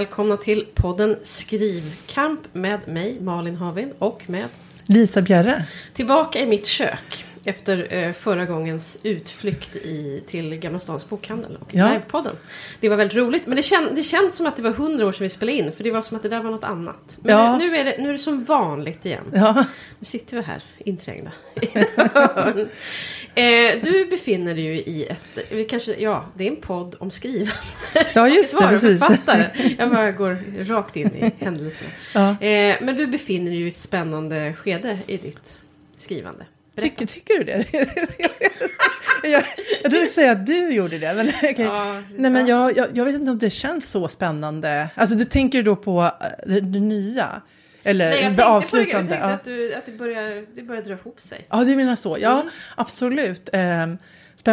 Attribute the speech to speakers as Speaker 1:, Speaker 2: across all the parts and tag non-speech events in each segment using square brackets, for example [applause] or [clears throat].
Speaker 1: välkomna till podden Skrivkamp med mig Malin Havin och med
Speaker 2: Lisa Bjerre.
Speaker 1: Tillbaka i mitt kök efter eh, förra gångens utflykt i, till Gamla Stans bokhandel och
Speaker 2: Ja.
Speaker 1: livepodden. Det var väldigt roligt men det, kän, det känns som att det var hundra år sedan vi spelade in för det var som att det där var något annat. Men
Speaker 2: Ja.
Speaker 1: nu, nu, är det, nu är det som vanligt igen.
Speaker 2: Ja,
Speaker 1: Nu sitter vi här inträngda. [laughs] eh, du befinner dig ju i ett, vi kanske, ja det är en podd om skrivande. [laughs]
Speaker 2: ja just det, precis.
Speaker 1: Jag bara går rakt in i händelserna.
Speaker 2: Ja.
Speaker 1: Eh, men du befinner dig ju i ett spännande skede i ditt skrivande.
Speaker 2: Tycker, tycker du det? [laughs] jag, jag trodde säga att du gjorde det. Men, [laughs] okej.
Speaker 1: Ja,
Speaker 2: Nej, men
Speaker 1: ja.
Speaker 2: jag, jag, jag vet inte om det känns så spännande. Alltså du tänker då på eh, det, det nya? Eller
Speaker 1: Nej, jag
Speaker 2: avslutande?
Speaker 1: på det, jag
Speaker 2: ja.
Speaker 1: tänkte att, du, att det, börjar, det börjar dra ihop sig.
Speaker 2: Ja, du menar så. Ja,
Speaker 1: Mm.
Speaker 2: absolut. Ehm,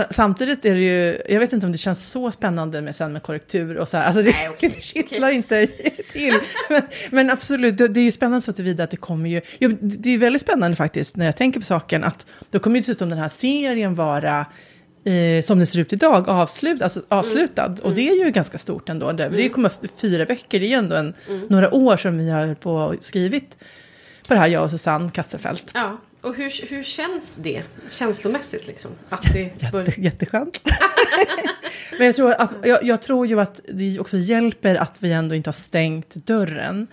Speaker 2: Samtidigt är det ju, jag vet inte om det känns så spännande med, sen med korrektur och så här. Alltså det,
Speaker 1: Nej, okej, [laughs]
Speaker 2: det kittlar inte [laughs] till. Men, men absolut, det, är ju spännande så tillvida att det kommer ju, det är väldigt spännande faktiskt när jag tänker på saken att då kommer ju dessutom den här serien vara eh, som det ser ut idag, avslut, alltså avslutad. Och det är ju ganska stort ändå. Det, det kommer fyra böcker, det är ändå en, några år som vi har på och skrivit på det här, jag och Susanne Kasselfelt.
Speaker 1: Ja, och hur, hur känns det känslomässigt liksom? Att det.
Speaker 2: Jätte, jätteskönt. [laughs] [laughs] Men jag tror, att, jag, jag tror ju att det också hjälper att vi ändå inte har stängt dörren.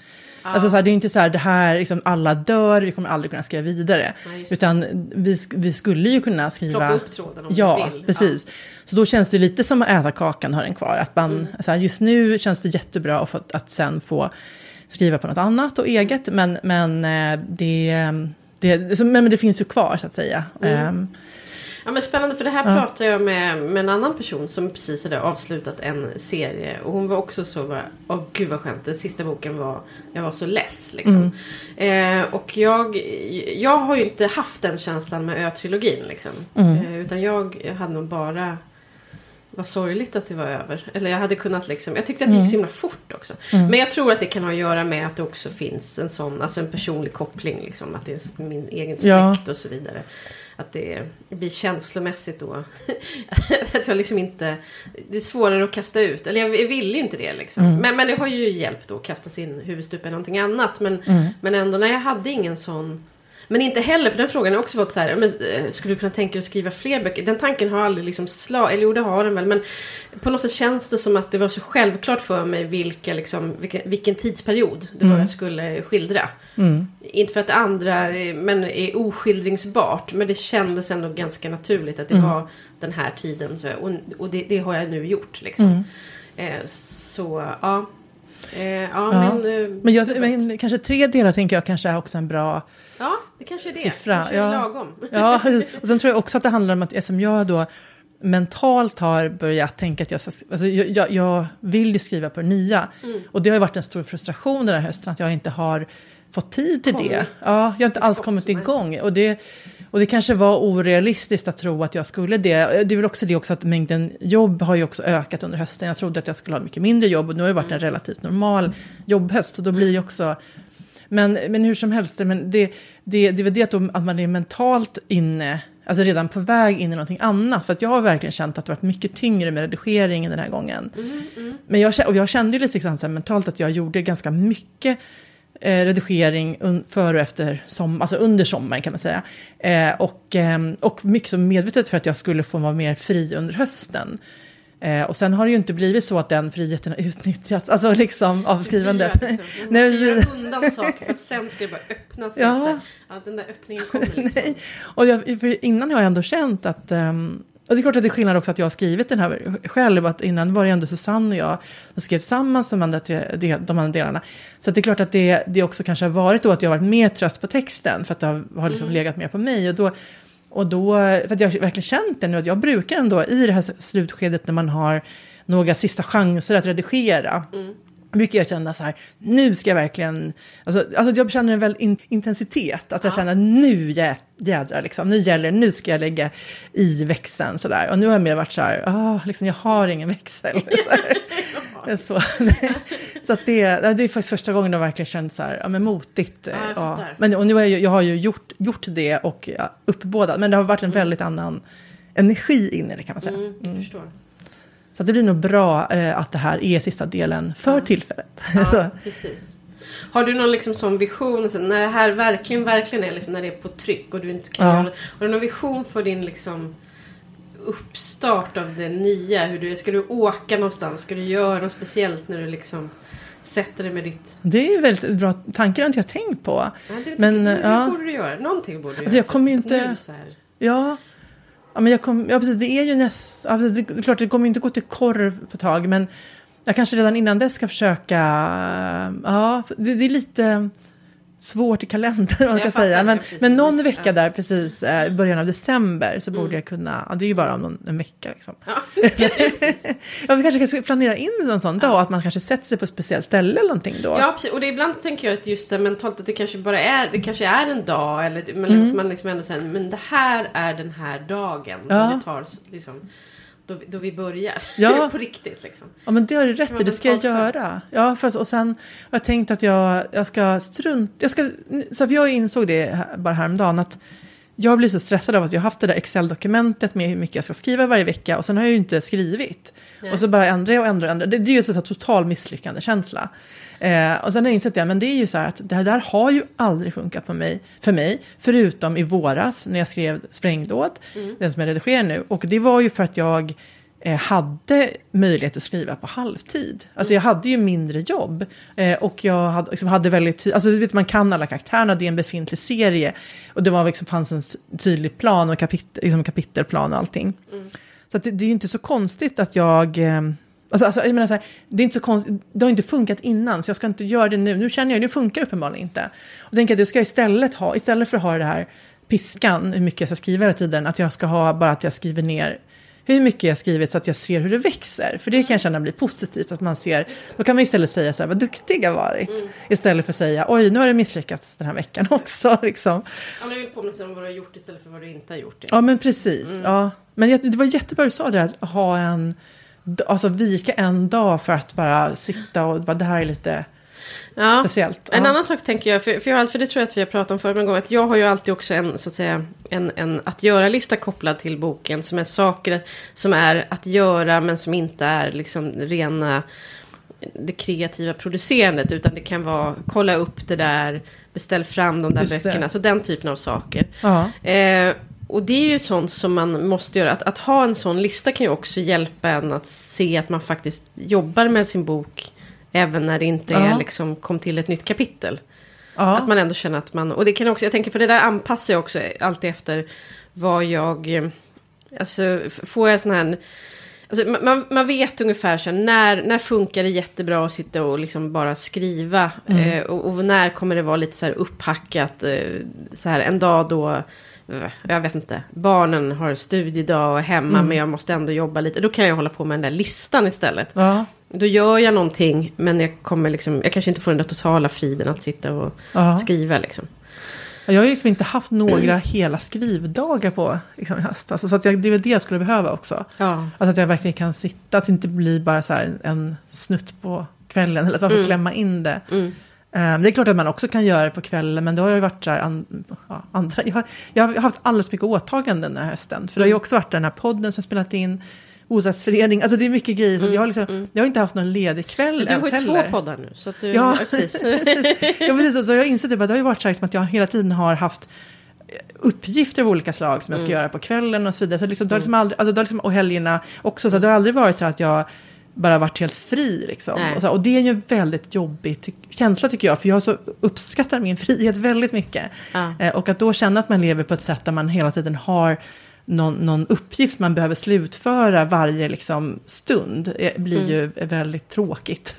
Speaker 2: Alltså så här, det är inte så här, det här, liksom, alla dör, vi kommer aldrig kunna skriva vidare.
Speaker 1: Nej.
Speaker 2: Utan vi, vi skulle ju kunna skriva...
Speaker 1: Plocka upp tråden om
Speaker 2: Ja,
Speaker 1: du vill.
Speaker 2: precis. Så då känns det lite som att äta kakan, har den kvar. Att man,
Speaker 1: Mm.
Speaker 2: så här, just nu känns det jättebra att, få, att sen få skriva på något annat och eget. Men, men, eh, det, det, men det finns ju kvar, så att säga.
Speaker 1: Mm.
Speaker 2: Ehm,
Speaker 1: Ja men spännande för det här pratade jag med, med en annan person som precis hade avslutat en serie. Och hon var också så bara, åh gud vad skönt, den sista boken var, jag var så less liksom. Eh, och jag, jag har ju inte haft den känslan med Ö-trilogin liksom. Eh, utan jag hade nog bara, vad sorgligt att det var över. Eller jag hade kunnat liksom, jag tyckte att det gick så himla fort också. Men jag tror att det kan ha att göra med att det också finns en sån, alltså en personlig koppling liksom. Att det är min egen
Speaker 2: Ja.
Speaker 1: släkt och så vidare. Att det blir känslomässigt då. [laughs] att jag liksom inte... Det är svårare att kasta ut. Eller jag vill inte det liksom. Men, men det har ju hjälpt då att kasta sin huvudstupa i någonting annat. Men, men ändå, när jag hade ingen sån... Men inte heller, för den frågan har också varit så här, men, eh, skulle du kunna tänka dig att skriva fler böcker? Den tanken har aldrig liksom slag, eller jo det har den väl, men på något sätt känns det som att det var så självklart för mig vilka, liksom, vilken, vilken tidsperiod det var jag skulle skildra. Inte för att det andra eh, men är oskildringsbart, men det kändes ändå ganska naturligt att det var den här tiden. Så, och och det, det har jag nu gjort liksom. Eh, så ja. Eh, ja,
Speaker 2: Ja.
Speaker 1: men... eh,
Speaker 2: Men, jag, men kanske tre delar tänker jag kanske är också en bra
Speaker 1: Ja, det kanske är det.
Speaker 2: siffra.
Speaker 1: Kanske är
Speaker 2: Ja.
Speaker 1: lagom. [laughs]
Speaker 2: Ja, och sen tror jag också att det handlar om att eftersom jag då mentalt har börjat tänka att jag, alltså jag, jag, vill ju skriva på det nya.
Speaker 1: Mm.
Speaker 2: Och det har ju varit en stor frustration den här hösten att jag inte har fått tid till
Speaker 1: Kommit
Speaker 2: det. Ja, jag har inte alls kommit igång. Och det, och det kanske var orealistiskt att tro att jag skulle det. Det är väl också det också att mängden jobb har ju också ökat under hösten. Jag trodde att jag skulle ha mycket mindre jobb och nu har det varit en relativt normal jobbhöst. Och då blir det också... Men, men hur som helst, men det, det, det är väl det att, man är mentalt inne, alltså redan på väg in i någonting annat. För att jag har verkligen känt att det varit mycket tyngre med redigeringen den här gången. Men jag, och jag kände ju lite grann mentalt att jag gjorde ganska mycket redigering un, före och efter som, alltså under sommaren kan man säga. Eh, och, ehm, och mycket så medvetet för att jag skulle få vara mer fri under hösten. Eh, och sen har det ju inte blivit så att den friheten har [laughs] utnyttjats, alltså liksom av skrivandet. [laughs] Nej,
Speaker 1: måste göra undan saker för att sen ska det bara öppnas.
Speaker 2: Ja.
Speaker 1: Ja. Så att den där öppningen kommer [laughs] liksom.
Speaker 2: Och jag, för innan har jag ändå känt att... ehm, och det är klart att det är skillnad också att jag har skrivit den här själv. Att innan var det ändå Susanne och jag som skrev tillsammans de andra, tre, de, andra delarna. Så det är klart att det, det också kanske har varit då att jag har varit mer trött på texten. För att det har, har liksom legat mer på mig. Och då, och då, för att jag har verkligen känt det nu. Att jag brukar ändå i det här slutskedet när man har några sista chanser att redigera. Brukar jag känna så här, nu ska jag verkligen, alltså, alltså jag känner en väl in, intensitet, att jag känner nu jä, jädrar, liksom, nu gäller nu ska jag lägga i växeln sådär. Och nu har jag mer varit så här, ah, liksom, jag har ingen växel. [laughs] Så, så, [laughs] så att det, det är faktiskt första gången jag verkligen känt så här, ja men motigt.
Speaker 1: Ja, jag
Speaker 2: ja. Men och nu har jag, jag har ju gjort, gjort det och ja, uppbådat, men det har varit en väldigt annan energi in i det kan man säga.
Speaker 1: Mm, jag förstår.
Speaker 2: Så det blir nog bra eh, att det här är sista delen för tillfället.
Speaker 1: Ja, [laughs] precis. Har du någon liksom sån vision, så när det här verkligen, verkligen är liksom, när det är på tryck och du inte kan
Speaker 2: Ja.
Speaker 1: göra Har du någon vision för din liksom uppstart av det nya? Hur du, ska du åka någonstans? Ska du göra något speciellt när du liksom sätter dig med ditt...
Speaker 2: det är ju väldigt bra tankar, har inte jag tänkt på.
Speaker 1: Ja, det,
Speaker 2: Men,
Speaker 1: det, det,
Speaker 2: ja.
Speaker 1: borde du göra. Någonting borde du
Speaker 2: Alltså,
Speaker 1: göra.
Speaker 2: jag kommer ju inte-
Speaker 1: Nu så här.
Speaker 2: Ja, ja, men jag kom, ja precis, det är ju näst, ja, precis, det är klart det kommer ju inte gå till korv på ett tag, men jag kanske redan innan dess ska försöka, ja, det, det är lite svårt i kalendern [laughs] man ska säga, men,
Speaker 1: precis.
Speaker 2: men någon
Speaker 1: Ja.
Speaker 2: vecka där precis eh, i början av december så
Speaker 1: Mm.
Speaker 2: borde jag kunna, ja, det är ju bara om någon, en vecka liksom.
Speaker 1: Ja, [laughs] precis. [laughs]
Speaker 2: Jag kanske ska planera in en sån dag, att man kanske sätter sig på ett speciellt ställe eller någonting då.
Speaker 1: Ja, precis. Och det, ibland tänker jag att just det mentalt att det kanske bara är, det kanske är en dag eller
Speaker 2: Mm.
Speaker 1: man liksom ändå säger men det här är den här dagen.
Speaker 2: Ja.
Speaker 1: Det tar liksom, då, vi- då vi börjar.
Speaker 2: Ja. [laughs]
Speaker 1: på riktigt liksom.
Speaker 2: Ja men det har du rätt i, det ska jag göra. Ja, fast, och sen har jag tänkt att jag, jag ska strunt... Jag ska, så för jag insåg det här- bara häromdagen att jag blir så stressad av att jag har haft det där Excel-dokumentet med hur mycket jag ska skriva varje vecka och sen har jag ju inte skrivit.
Speaker 1: Nej.
Speaker 2: Och så bara ändrar jag och ändrar och ändrar. Det, det är ju så här total misslyckande känsla. Eh, och sen har jag insett det, men det är ju så här att det här där har ju aldrig funkat på mig, för mig, förutom i våras när jag skrev Sprängdåd, den som jag redigerar nu. Och det var ju för att jag hade möjlighet att skriva på halvtid. Alltså jag hade ju mindre jobb. Eh, och jag hade, liksom hade väldigt alltså du vet man kan alla karaktärerna, det är en befintlig serie. Och det var liksom, fanns en ty- tydlig plan och kapit, liksom kapitelplan och allting. Så att det, det är ju inte så konstigt att jag... Eh, Alltså, alltså, jag menar så här, det, är inte så konstigt, det har inte funkat innan, så jag ska inte göra det nu. Nu känner jag det funkar uppenbarligen inte. Och tänker att jag ska istället ha, istället för att ha det här piskan, hur mycket jag ska skriva hela tiden, att jag ska ha bara att jag skriver ner hur mycket jag skrivit så att jag ser hur det växer. För det kan jag känna blir positivt, att man ser, då kan man istället säga så här, vad duktig jag varit. Istället för att säga, oj, nu har det misslyckats den här veckan [laughs] också. Liksom.
Speaker 1: Ja, men påminna om vad du har gjort istället för vad du inte har gjort. Det.
Speaker 2: Ja, men precis. Ja. Men det var jättebra du sa det, att ha en, alltså vika en dag för att bara sitta och bara, det här är lite
Speaker 1: Ja.
Speaker 2: speciellt.
Speaker 1: En
Speaker 2: Ja.
Speaker 1: annan sak tänker jag, för, för, jag, för det tror jag att vi har pratat om förra gången, att jag har ju alltid också en, så att säga, en, en att göra-lista kopplad till boken, som är saker som är att göra, men som inte är liksom rena det kreativa producerandet, utan det kan vara kolla upp det där, beställ fram de där
Speaker 2: Just det.
Speaker 1: böckerna, så den typen av saker.
Speaker 2: Ja.
Speaker 1: Eh, och det är ju sånt som man måste göra. Att, att ha en sån lista kan ju också hjälpa en att se att man faktiskt jobbar med sin bok. Även när det inte är liksom kom till ett nytt kapitel. Att man ändå känner att man, och det kan också, jag tänker för det där anpassar jag också alltid efter vad jag, eh, alltså får jag sån här, alltså man- man, vet ungefär så här, när, när funkar det jättebra att sitta och liksom bara skriva.
Speaker 2: Mm.
Speaker 1: Eh, och, och när kommer det vara lite så här upphackat, eh, så här en dag då, jag vet inte, barnen har studiedag och är hemma
Speaker 2: Mm.
Speaker 1: men jag måste ändå jobba lite. Då kan jag hålla på med den där listan istället.
Speaker 2: Ja.
Speaker 1: Då gör jag någonting men jag kommer liksom, jag kanske inte får den där totala friden att sitta och
Speaker 2: Ja.
Speaker 1: skriva liksom.
Speaker 2: Jag har liksom inte haft några [clears throat] hela skrivdagar på liksom, i höst. Alltså, så att jag, det är väl det jag skulle behöva också.
Speaker 1: Ja.
Speaker 2: Alltså att jag verkligen kan sitta, att det inte blir bara så en snutt på kvällen. Eller att man får klämma in det.
Speaker 1: Mm.
Speaker 2: Eh, det är klart att man också kan göra det på kvällen, men det har ju varit så här an, ja, andra. Jag har, jag har haft alldeles mycket åtaganden den här hösten. För det har ju också varit den här podden som spelat in, Bostadsförening, alltså det är mycket grejer. Att jag, har liksom, jag har inte haft någon ledig kväll
Speaker 1: Du har ju
Speaker 2: heller.
Speaker 1: två poddar nu. Så att du,
Speaker 2: Ja,
Speaker 1: ja, [laughs] precis.
Speaker 2: ja, precis. Så jag har insett det, det har ju varit så, här, liksom att jag hela tiden har haft uppgifter av olika slag som jag
Speaker 1: Mm.
Speaker 2: ska göra på kvällen och så vidare. Så liksom, det har liksom aldrig, alltså, det har liksom, och helgerna också, så det har aldrig varit så att jag bara varit helt fri. Liksom. Och, så, och det är ju en väldigt jobbig ty- känsla tycker jag, för jag så uppskattar min frihet väldigt mycket.
Speaker 1: Ja.
Speaker 2: Eh, och att då känna att man lever på ett sätt där man hela tiden har någon, någon uppgift man behöver slutföra varje liksom, stund eh, blir
Speaker 1: Mm.
Speaker 2: ju väldigt tråkigt.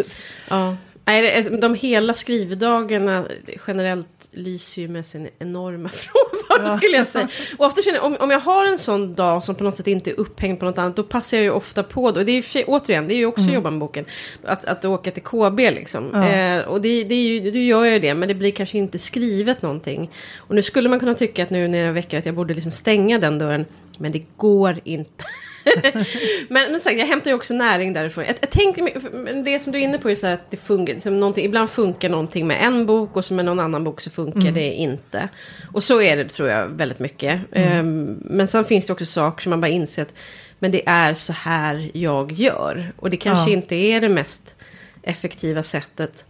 Speaker 1: Ja. Nej, de hela skrivdagarna generellt lyser ju med sin enorma [laughs] frånvaro
Speaker 2: Ja.
Speaker 1: skulle jag säga. Och ofta känner om, om jag har en sån dag som på något sätt inte är upphängd på något annat, då passar jag ju ofta på det. Och det är ju, återigen, det är ju också jobba med boken, att, att åka till KB liksom.
Speaker 2: Ja.
Speaker 1: Eh, och det, det är ju, du gör ju det, men det blir kanske inte skrivet någonting. Och nu skulle man kunna tycka att nu när jag väcker att jag borde liksom stänga den dörren, men det går inte. [laughs] men, sagt, jag hämtar ju också näring därifrån. Jag, jag tänker, det som du är inne på är så att det funkar, som ibland funkar någonting med en bok och så med någon annan bok så funkar det inte. Och så är det tror jag väldigt mycket. Ehm, men sen finns det också saker som man bara inser att Men det är så här jag gör. Och det kanske
Speaker 2: Ja.
Speaker 1: inte är det mest effektiva sättet.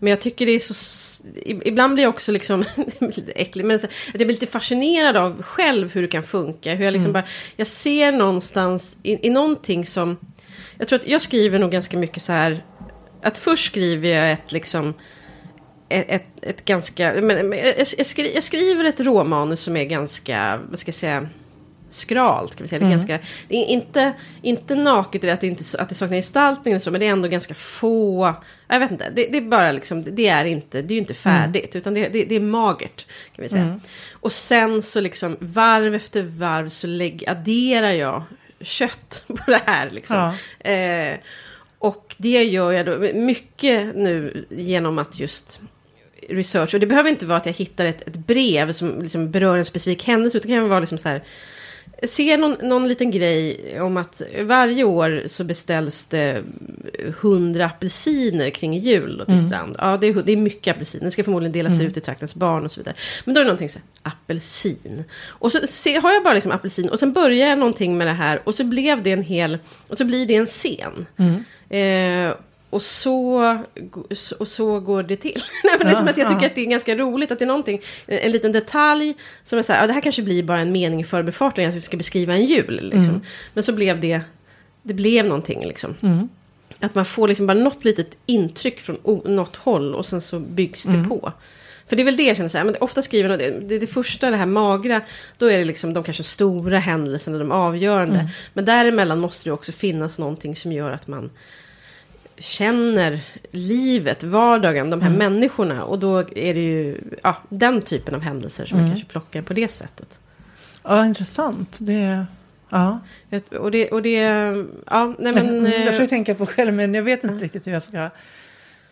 Speaker 1: Men jag tycker det är så... Ibland blir jag också liksom... [laughs] lite äckligt. Men att jag blir lite fascinerad av själv hur det kan funka. Hur jag liksom bara... Jag ser någonstans i, i någonting som... Jag tror att jag skriver nog ganska mycket så här... Att först skriver jag ett liksom... Ett, ett, ett ganska... Men, jag, jag skriver ett råmanus som är ganska... Vad ska jag säga? Skralt. Kan vi säga. Det, är ganska, det är inte, inte naket i det att det, inte, att det saknar gestaltning eller så, men det är ändå ganska få... Jag vet inte, det, det är bara liksom, det är inte, det är ju inte färdigt, utan det, det, det är magert. Kan vi säga. Och sen så liksom varv efter varv så lägg, adderar jag kött [laughs] på det här. Liksom. Eh, och det gör jag då mycket nu genom att just research. Och det behöver inte vara att jag hittar ett, ett brev som liksom berör en specifik händelse. Utan det kan vara liksom så här. Ser någon, någon liten grej om att varje år så beställs det hundra apelsiner kring jul till strand. Ja, det är, det är mycket apelsiner. Det ska förmodligen delas ut till traktens barn och så vidare. Men då är det någonting så här, apelsin. Och så se, har jag bara liksom apelsin och sen börjar jag någonting med det här och så blev det en hel, och så blir det en scen. Eh, och så, och så går det till. [laughs] Nej, men liksom
Speaker 2: Ja,
Speaker 1: att jag tycker att det är ganska roligt att det är någonting, en, en liten detalj som är så här, ja, det här kanske blir bara en mening i förbifarten, jag ska beskriva en jul. Liksom.
Speaker 2: Mm.
Speaker 1: Men så blev det, det blev någonting liksom. Att man får liksom bara något litet intryck från något håll och sen så byggs det
Speaker 2: Mm.
Speaker 1: på. För det är väl det jag känner så här, men ofta skriver det, det, det första, det här magra, då är det liksom de kanske stora händelserna, de avgörande.
Speaker 2: Mm.
Speaker 1: Men däremellan måste det också finnas någonting som gör att man känner livet, vardagen, de här människorna. Och då är det ju ja, den typen av händelser som jag kanske plockar på det sättet.
Speaker 2: Ja, intressant. Det, ja.
Speaker 1: Och det, och det ja, nej men...
Speaker 2: jag
Speaker 1: eh,
Speaker 2: försöker tänka på själv, men jag vet inte riktigt hur jag ska...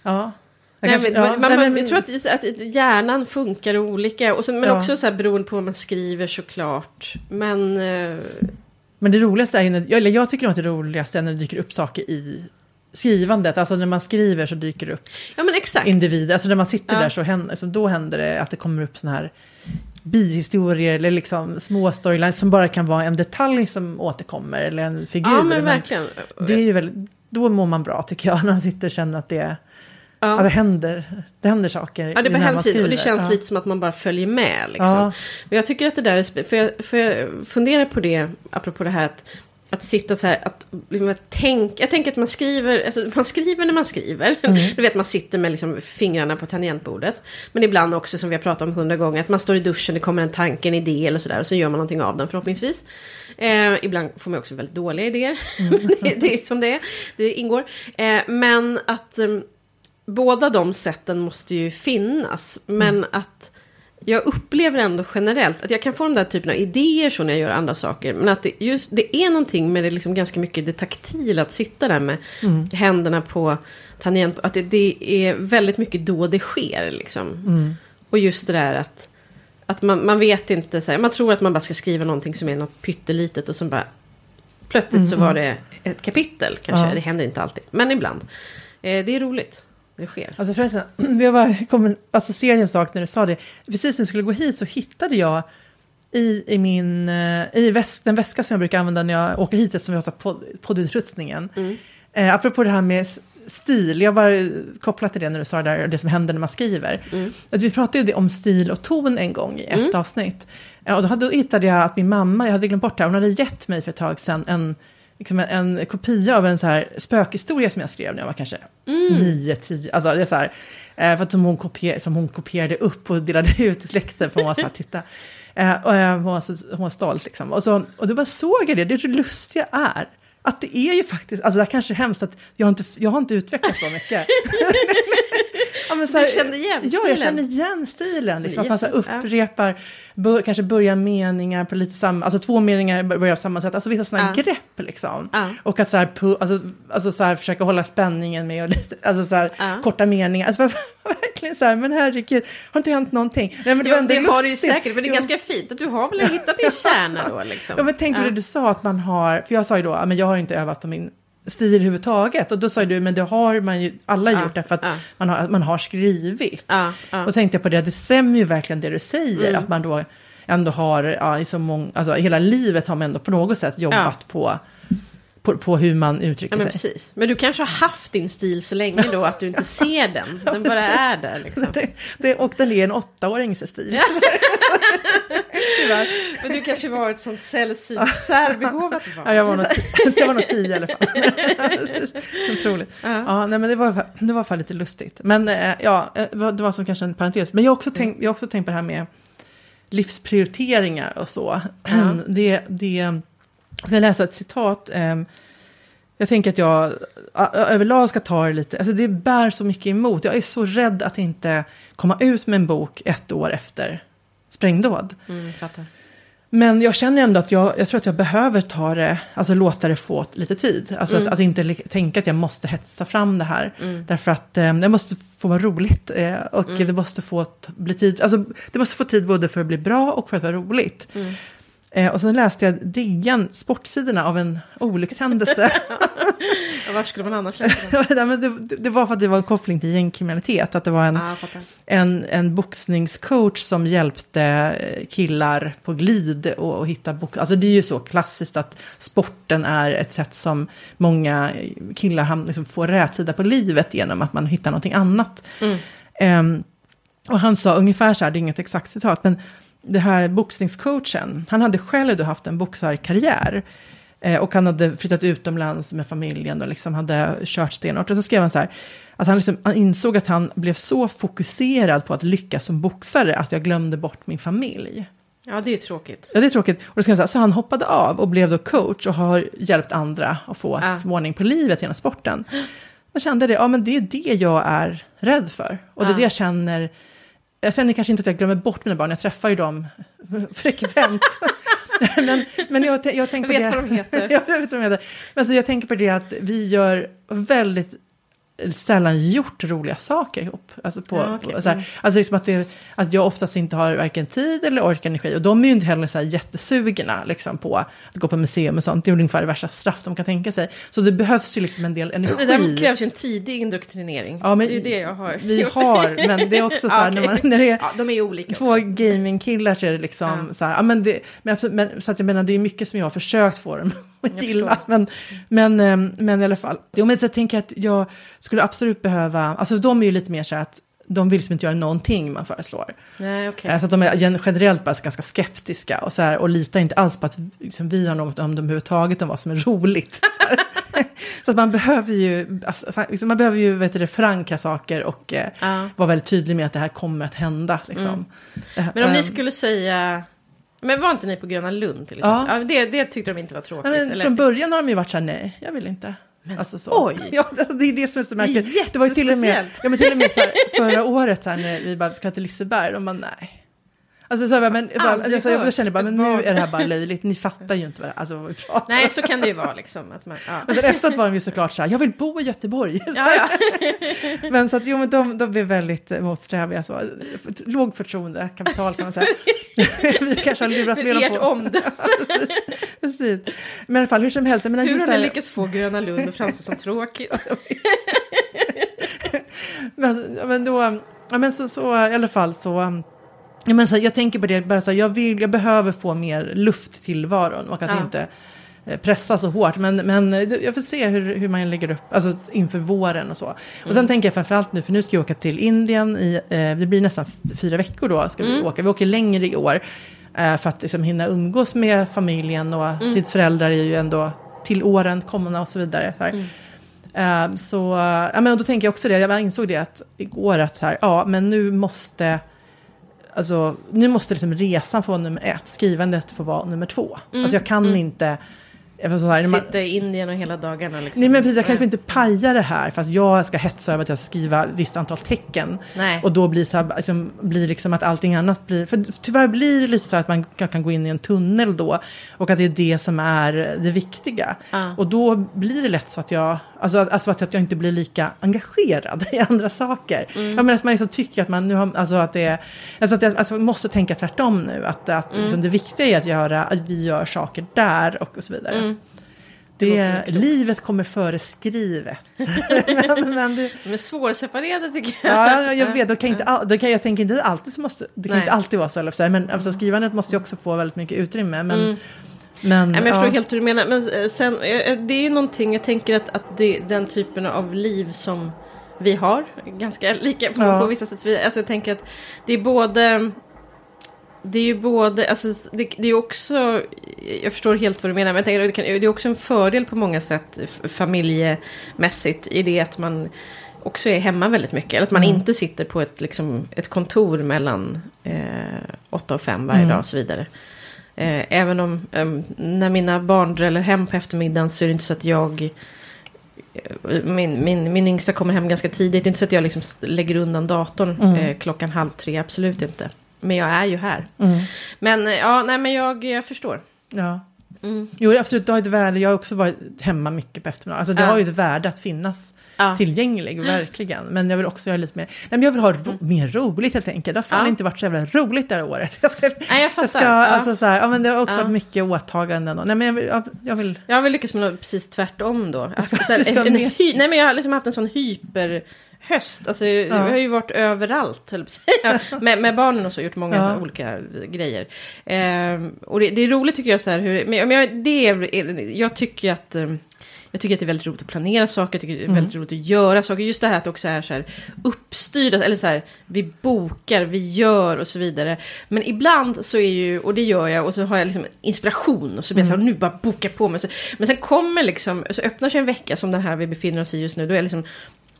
Speaker 2: Ja. Jag
Speaker 1: Nej,
Speaker 2: kanske-
Speaker 1: men,
Speaker 2: ja,
Speaker 1: man,
Speaker 2: nej,
Speaker 1: man,
Speaker 2: men-
Speaker 1: jag tror att, att hjärnan funkar olika. Och sen, men
Speaker 2: Ja.
Speaker 1: också så här beroende på vad man skriver såklart. Men... eh,
Speaker 2: Men det roligaste är ju, när, eller jag tycker nog att det roligaste är när det dyker upp saker i skrivandet. Alltså när man skriver så dyker det upp
Speaker 1: ja men exakt.
Speaker 2: individer. Alltså när man sitter
Speaker 1: Ja.
Speaker 2: där så händer, så då händer det att det kommer upp sådana här bihistorier eller liksom små storylines som bara kan vara en detalj som återkommer eller en figur.
Speaker 1: ja men verkligen.
Speaker 2: det är ju väldigt, då mår man bra tycker jag, [laughs] när man sitter och känner att det,
Speaker 1: ja.
Speaker 2: att det, händer, det händer saker.
Speaker 1: Ja, det
Speaker 2: när
Speaker 1: händer tid och det känns
Speaker 2: ja.
Speaker 1: lite som att man bara följer med. Liksom.
Speaker 2: Ja.
Speaker 1: Men jag tycker att det där är... För jag, för jag funderar på det, apropå det här att, att sitta så här, att liksom, att tänk, jag tänker att man skriver, alltså, man skriver när man skriver. [laughs]
Speaker 2: Mm.
Speaker 1: Du vet, man sitter med liksom, fingrarna på tangentbordet. Men ibland också, som vi har pratat om hundra gånger, att man står i duschen, det kommer en tanke, en idé eller sådär, och så gör man någonting av den förhoppningsvis. Eh, ibland får man också väldigt dåliga idéer, [laughs]
Speaker 2: Mm.
Speaker 1: det, det är som det är, det ingår. Eh, men att... ehm, båda de sätten måste ju finnas. Men
Speaker 2: Mm.
Speaker 1: att jag upplever ändå generellt att jag kan få den där typen av idéer så när jag gör andra saker. Men att det, just, det är någonting med det liksom ganska mycket det taktila att sitta där med
Speaker 2: Mm.
Speaker 1: händerna på tangent. Att det, det är väldigt mycket då det sker liksom.
Speaker 2: Mm.
Speaker 1: Och just det där att, att man, man vet inte, så här, man tror att man bara ska skriva någonting som är något pyttelitet och som bara plötsligt så var det ett kapitel kanske.
Speaker 2: Mm, Ja.
Speaker 1: Det händer inte alltid, men ibland. Eh, det är roligt. Det sker.
Speaker 2: Alltså förresten, [clears throat] jag var, kom associerade en sak när du sa det. Precis när jag skulle gå hit så hittade jag i, i, min, eh, i väsk, den väska som jag brukar använda när jag åker hit, som jag har podd, poddutrustningen.
Speaker 1: Mm.
Speaker 2: Eh, apropå det här med stil, jag var eh, kopplat till det när du sa det där, det som händer när man skriver.
Speaker 1: Mm.
Speaker 2: Att vi pratade ju om stil och ton en gång i ett avsnitt. Eh, och då, hade, då hittade jag att min mamma, jag hade glömt bort det, här, hon hade gett mig för ett tag sedan en, liksom en, en kopia av en så här spökhistoria som jag skrev när jag var kanske nio, tio, alltså det är så här, eh, för att som hon, kopier, som hon kopierade upp och delade [laughs] ut till släkten för hon var så här, titta. Eh, och eh, hon, var så, hon var stolt liksom. Och, så, och då bara såg jag det, det är lustiga är. Att det är ju faktiskt, alltså det här kanske är hemskt att jag har inte, jag har inte utvecklats så mycket. [laughs] ja, men så
Speaker 1: Du kände igen
Speaker 2: Ja, jag
Speaker 1: stilen?
Speaker 2: känner igen stilen. Liksom, att man så här upprepar, bör, kanske börjar meningar på lite samma, alltså två meningar börjar på samma sätt, alltså vissa sådana
Speaker 1: Ja.
Speaker 2: grepp liksom.
Speaker 1: Ja.
Speaker 2: Och att så här, alltså, alltså så här, försöka hålla spänningen med och [laughs] lite, alltså så här,
Speaker 1: Ja.
Speaker 2: korta meningar. Alltså [laughs] verkligen så här, men herregud, har inte hänt någonting? Nej, men
Speaker 1: Jo,
Speaker 2: var ändå
Speaker 1: det har du ju säkert, men det är
Speaker 2: Jo.
Speaker 1: ganska fint att du har väl hittat din kärna då liksom.
Speaker 2: Ja, men tänkte du, du sa att man har, för jag sa ju då, men jag har inte övat på min stil överhuvudtaget. Och då sa du, men det har man ju alla
Speaker 1: Ja,
Speaker 2: gjort därför att
Speaker 1: ja.
Speaker 2: man, har, man har skrivit.
Speaker 1: Ja, ja.
Speaker 2: Och tänkte jag på det, det stämmer ju verkligen det du säger,
Speaker 1: Mm.
Speaker 2: att man då ändå har, ja, i så många, alltså hela livet har man ändå på något sätt jobbat på, på, på hur man uttrycker
Speaker 1: Ja, men
Speaker 2: sig.
Speaker 1: precis. Men du kanske har haft din stil så länge då att du inte [laughs] ser den. Den bara är där [laughs] liksom.
Speaker 2: Det, det, och den är en åttaårings stil. [laughs] Tyvärr.
Speaker 1: Men du kanske var ett sånt sällsynt särbegåvat
Speaker 2: Ja,
Speaker 1: barn.
Speaker 2: jag var nog, [laughs] jag var nog tio i alla fall. [laughs] Otroligt.
Speaker 1: Ja.
Speaker 2: Ja, nej, men det var, det var fall lite lustigt. Men eh, ja, eh, det var, som kanske en parentes. Men jag har också, tänkt, jag har också tänkt på det här med livsprioriteringar och så.
Speaker 1: Ja.
Speaker 2: Det, det, jag ska läsa ett citat. eh, Jag tänker att jag överlag ska ta det lite, alltså det bär så mycket emot. Jag är så rädd att inte komma ut med en bok ett år efter sprängdåd.
Speaker 1: Mm, fattar.
Speaker 2: Men jag känner ändå att jag, jag tror att jag behöver ta det, alltså låta det få lite tid. Alltså
Speaker 1: Mm.
Speaker 2: att, att inte tänka att jag måste hetsa fram det här. Därför att eh, det måste få vara roligt. Eh, och
Speaker 1: Mm.
Speaker 2: det måste få bli tid, alltså det måste få tid både för att bli bra och för att vara roligt. Eh, och så läste jag DN, sportsidorna av en olyckshändelse. [laughs]
Speaker 1: Ja, var skulle man annars läsa den? [laughs]
Speaker 2: Det, det var för att det var en koppling till gängkriminalitet. Att det var en,
Speaker 1: fattar.
Speaker 2: en, en boxningscoach som hjälpte eh, killar på glid och, och hitta box. Alltså det är ju så klassiskt att sporten är ett sätt som många killar ham- liksom får rätsida på livet genom att man hittar någonting annat.
Speaker 1: Mm.
Speaker 2: Ehm, och han sa ungefär så här, det är inget exakt citat, men det här boxningscoachen, han hade själv då haft en boxarkarriär. Eh, och han hade flyttat utomlands med familjen och liksom hade kört stenhårt. Och så skrev han så här, att han, liksom, han insåg att han blev så fokuserad på att lyckas som boxare att jag glömde bort min familj.
Speaker 1: Ja, det är tråkigt.
Speaker 2: Ja, det är tråkigt. Och då han så, här, så han hoppade av och blev då coach och har hjälpt andra att få
Speaker 1: Ja.
Speaker 2: ja. ordning på livet genom sporten. Jag kände det, ja men det är det jag är rädd för. Och det är
Speaker 1: Ja.
Speaker 2: det jag känner, jag känner kanske inte att jag glömmer bort mina barn, jag träffar ju dem frekvent. [laughs] men, men jag, jag, tänker
Speaker 1: Jag
Speaker 2: på
Speaker 1: vet
Speaker 2: det.
Speaker 1: vad de heter. [laughs]
Speaker 2: jag vet vad de heter. Men så jag tänker på det att vi gör väldigt sällan gjort roliga saker ihop. Alltså, på,
Speaker 1: Ja,
Speaker 2: på, så här,
Speaker 1: Mm.
Speaker 2: alltså liksom att, det, att jag oftast inte har varken tid eller ork energi. Och de är ju inte heller så här jättesugna liksom, på att gå på museum och sånt. Det är väl ungefär det värsta straff de kan tänka sig. Så det behövs ju liksom en del energi.
Speaker 1: Det där krävs ju en tidig indoktrinering.
Speaker 2: Ja, men
Speaker 1: det är ju det jag har.
Speaker 2: Vi har, men det är också så här [laughs] när, man, när det är
Speaker 1: Ja, de är
Speaker 2: två gamingkillar så är det liksom
Speaker 1: Ja.
Speaker 2: så här, ja, men det, men, absolut, men, så att jag menar det är mycket som jag har försökt få dem [laughs] gilla.
Speaker 1: förstår.
Speaker 2: Men, men, ehm, men i alla fall, jo men så jag tänker att jag skulle absolut behöva, alltså de är ju lite mer så här att de vill liksom inte göra någonting man föreslår.
Speaker 1: Nej, okej.
Speaker 2: Eh, Så att de är gen- generellt bara ganska skeptiska och, så här, och litar inte alls på att liksom, vi har något om dem överhuvudtaget, om vad som är roligt. [laughs] Så, [laughs] så att man behöver ju, alltså, liksom, man behöver ju vet du, förankra saker och eh,
Speaker 1: Ja.
Speaker 2: vara väldigt tydlig med att det här kommer att hända. Liksom. Eh,
Speaker 1: Men om ni
Speaker 2: ehm,
Speaker 1: skulle säga... Men var inte ni på Gröna Lund till exempel?
Speaker 2: Ja.
Speaker 1: Ja. det, det tyckte de inte var tråkigt.
Speaker 2: Men
Speaker 1: eller?
Speaker 2: från början har de ju varit så här, nej, jag vill inte. alltså så.
Speaker 1: oj! [laughs]
Speaker 2: Ja, alltså, det är det som är så märkligt.
Speaker 1: jättespeciellt.
Speaker 2: Det var ju till och med, ja, men till och med så här, [laughs] förra året så här, när vi bara ska till Liseberg, de bara nej. Alltså så här, men, bara, alltså, jag kände bara, men nu är det här bara löjligt, ni fattar ju inte vad, alltså, vad vi pratar
Speaker 1: Nej,
Speaker 2: om.
Speaker 1: så kan det ju vara liksom. Att man, ja.
Speaker 2: Men efteråt var de ju såklart så här, jag vill bo i Göteborg.
Speaker 1: Ja, ja.
Speaker 2: Men så att, jo, men de, de blev väldigt motsträviga. Så. Låg förtroende, kapital kan man säga. [laughs] vi kanske har lurat med dem på.
Speaker 1: omdöme. [laughs]
Speaker 2: precis, precis. Men i alla fall, hur som helst. Men just
Speaker 1: har
Speaker 2: det
Speaker 1: ni lyckats få Gröna Lund att framstå som tråkigt? [laughs]
Speaker 2: Men, men då, ja, men så, så i alla fall så, ja, men så, jag tänker på det, bara så, här, jag, vill, jag behöver få mer luft till tillvaron och att
Speaker 1: Ja.
Speaker 2: inte eh, pressa så hårt. Men, men eh, jag får se hur, hur man lägger upp, alltså inför våren och så. Och sen tänker jag framförallt nu, för nu ska jag åka till Indien, i, eh, det blir nästan fyra veckor då ska vi åka. Vi åker längre i år eh, för att liksom, hinna umgås med familjen och sitt föräldrar är ju ändå till åren komna och så vidare. Så här. Eh, så ja, men då tänker jag också det, jag insåg det att igår att här, ja men nu måste Alltså, nu måste liksom resan få vara nummer ett, skrivandet få vara nummer två. Alltså jag kan inte... Här, man,
Speaker 1: Sitter i Indien och hela dagarna liksom.
Speaker 2: nej men precis, jag kan liksom inte paja det här för att jag ska hetsa över att jag ska skriva ett visst antal tecken.
Speaker 1: Nej.
Speaker 2: Och då blir, så här, liksom, blir liksom att allting annat blir... För tyvärr blir det lite så att man kan, kan gå in i en tunnel då. Och att det är det som är det viktiga.
Speaker 1: Ja.
Speaker 2: Och då blir det lätt så att jag... Alltså, att- alltså att jag inte blir lika engagerad i andra saker.
Speaker 1: Mm.
Speaker 2: Jag menar att man liksom tycker att man nu har... Alltså att det är... Alltså att jag alltså, måste tänka tvärtom nu. Att, att
Speaker 1: Mm.
Speaker 2: liksom, det viktiga är att, göra, att vi gör saker där och, och så vidare.
Speaker 1: Mm.
Speaker 2: Det,
Speaker 1: klokt.
Speaker 2: livet kommer före skrivet. [laughs] men, men det,
Speaker 1: De är svårseparerade tycker jag.
Speaker 2: ja, jag vet, då kan inte, all- då kan, jag tänker inte alltid så måste, det kan
Speaker 1: Nej.
Speaker 2: inte alltid vara så, eller men alltså, skrivandet måste ju också få väldigt mycket utrymme. Men,
Speaker 1: Mm.
Speaker 2: men,
Speaker 1: Nej, men jag förstår
Speaker 2: ja.
Speaker 1: helt hur du menar. Men eh, sen, eh, det är ju någonting, jag tänker att, att det, den typen av liv som vi har, ganska lika på,
Speaker 2: Ja.
Speaker 1: på vissa sätt. Alltså jag tänker att det är både... Det är ju både, alltså det, det är också, jag förstår helt vad du menar, men jag tänker det, kan, det är också en fördel på många sätt familjemässigt i det att man också är hemma väldigt mycket. Eller att man
Speaker 2: Mm.
Speaker 1: inte sitter på ett, liksom, ett kontor mellan eh, åtta och fem varje
Speaker 2: Mm.
Speaker 1: dag och så vidare. Eh, även om em, när mina barn dräller hem på eftermiddagen så är det inte så att jag eh, min, min, min yngsta kommer hem ganska tidigt. Det är inte så att jag liksom lägger undan datorn
Speaker 2: Mm.
Speaker 1: eh, klockan halv tre. Absolut inte. Men jag är ju här.
Speaker 2: Mm.
Speaker 1: Men eh, ja, nej men jag, jag förstår.
Speaker 2: Ja.
Speaker 1: Mm.
Speaker 2: Jo, absolut, det har ett värde. Jag har också varit hemma mycket på eftermiddagen. Alltså, det
Speaker 1: Ja.
Speaker 2: har ju ett värde att finnas
Speaker 1: Ja.
Speaker 2: tillgänglig, verkligen. Men jag vill också göra lite mer, nej, men jag vill ha ro, mer roligt helt enkelt. Det har fan
Speaker 1: Mm. Ja.
Speaker 2: inte varit så jävla roligt det här året. [laughs] Jag ska,
Speaker 1: Nej, jag fattar.
Speaker 2: jag ska,
Speaker 1: ja.
Speaker 2: alltså, så här, ja, men det har också varit mycket åtaganden. Och, nej, men jag vill, jag, jag vill
Speaker 1: Jag vill lyckas med något precis tvärtom då.
Speaker 2: ska-
Speaker 1: Alltså, så här,
Speaker 2: ska
Speaker 1: en, hy, nej men jag har liksom haft en sån hyperhöst. Alltså, Jag har ju varit överallt, [laughs] med, med barnen och så, gjort många
Speaker 2: Ja.
Speaker 1: olika grejer. Ehm, och det, det är roligt tycker jag, så här, hur, men, jag, det är, jag tycker att... ehm, jag tycker att det är väldigt roligt att planera saker, jag tycker det är väldigt roligt att göra saker. Just det här att det också är så här uppstyrda, eller så här, vi bokar, vi gör och så vidare. Men ibland så är ju, och det gör jag, och så har jag liksom inspiration och så blir jag så här, nu bara boka på mig. Så, men sen kommer liksom, så öppnar sig en vecka som den här vi befinner oss i just nu, då är liksom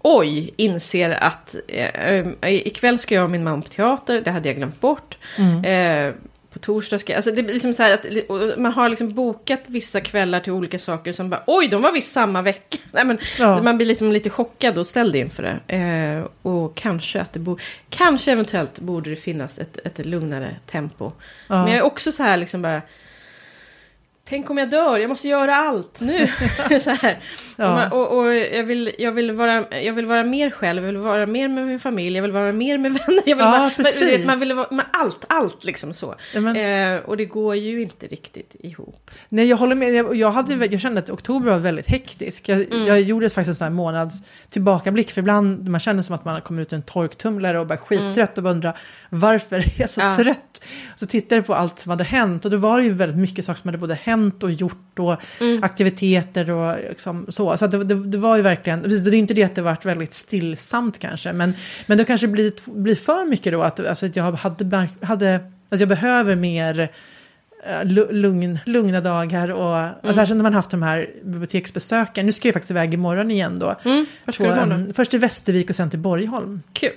Speaker 1: Oj, inser att eh, eh, ikväll ska jag och min man på teater, det hade jag glömt bort. Eh, på torsdag ska jag, alltså det blir liksom så här att man har liksom bokat vissa kvällar till olika saker som bara, oj, de var visst samma vecka. [laughs] Nej, men,
Speaker 2: Ja.
Speaker 1: Man blir liksom lite chockad och ställd inför det. Eh, och kanske att det borde, kanske eventuellt borde det finnas ett, ett lugnare tempo.
Speaker 2: Ja.
Speaker 1: Men jag är också så här liksom bara, Tänk om jag dör, jag måste göra allt nu. [laughs] så här.
Speaker 2: Ja.
Speaker 1: Och, man, och, och jag, vill, jag, vill vara, jag vill vara mer själv, jag vill vara mer med min familj, jag vill vara mer med [laughs] vänner. Jag vill
Speaker 2: Ja,
Speaker 1: vara, man,
Speaker 2: precis.
Speaker 1: vet, man vill vara med allt, allt liksom så.
Speaker 2: Ja, men-
Speaker 1: Eh, och det går ju inte riktigt ihop.
Speaker 2: Nej, jag håller med. Jag, jag, hade, jag kände att oktober var väldigt hektisk. Jag,
Speaker 1: Mm.
Speaker 2: jag gjorde faktiskt en sån här månads tillbakablick. För ibland man känner som att man kommit ut ur en torktumlare och bara skittrött och bara undrar varför är jag så
Speaker 1: Mm. Ja.
Speaker 2: trött? Så tittade jag på allt som hade hänt och då var det ju väldigt mycket saker som hade både hänt och gjort och
Speaker 1: Mm.
Speaker 2: aktiviteter och liksom så. Så det, det, det var ju verkligen, det är inte det att det varit väldigt stillsamt kanske, men, men det kanske blir, blir för mycket då att, alltså att jag hade, hade, att jag behöver mer eh, lu- lugn, lugna dagar och,
Speaker 1: Mm.
Speaker 2: och särskilt när man haft de här biblioteksbesöken. Nu ska jag faktiskt iväg imorgon igen då.
Speaker 1: Mm. Vart ska du
Speaker 2: På,
Speaker 1: imorgon
Speaker 2: em, först till Västervik och sen till Borgholm.
Speaker 1: Kul.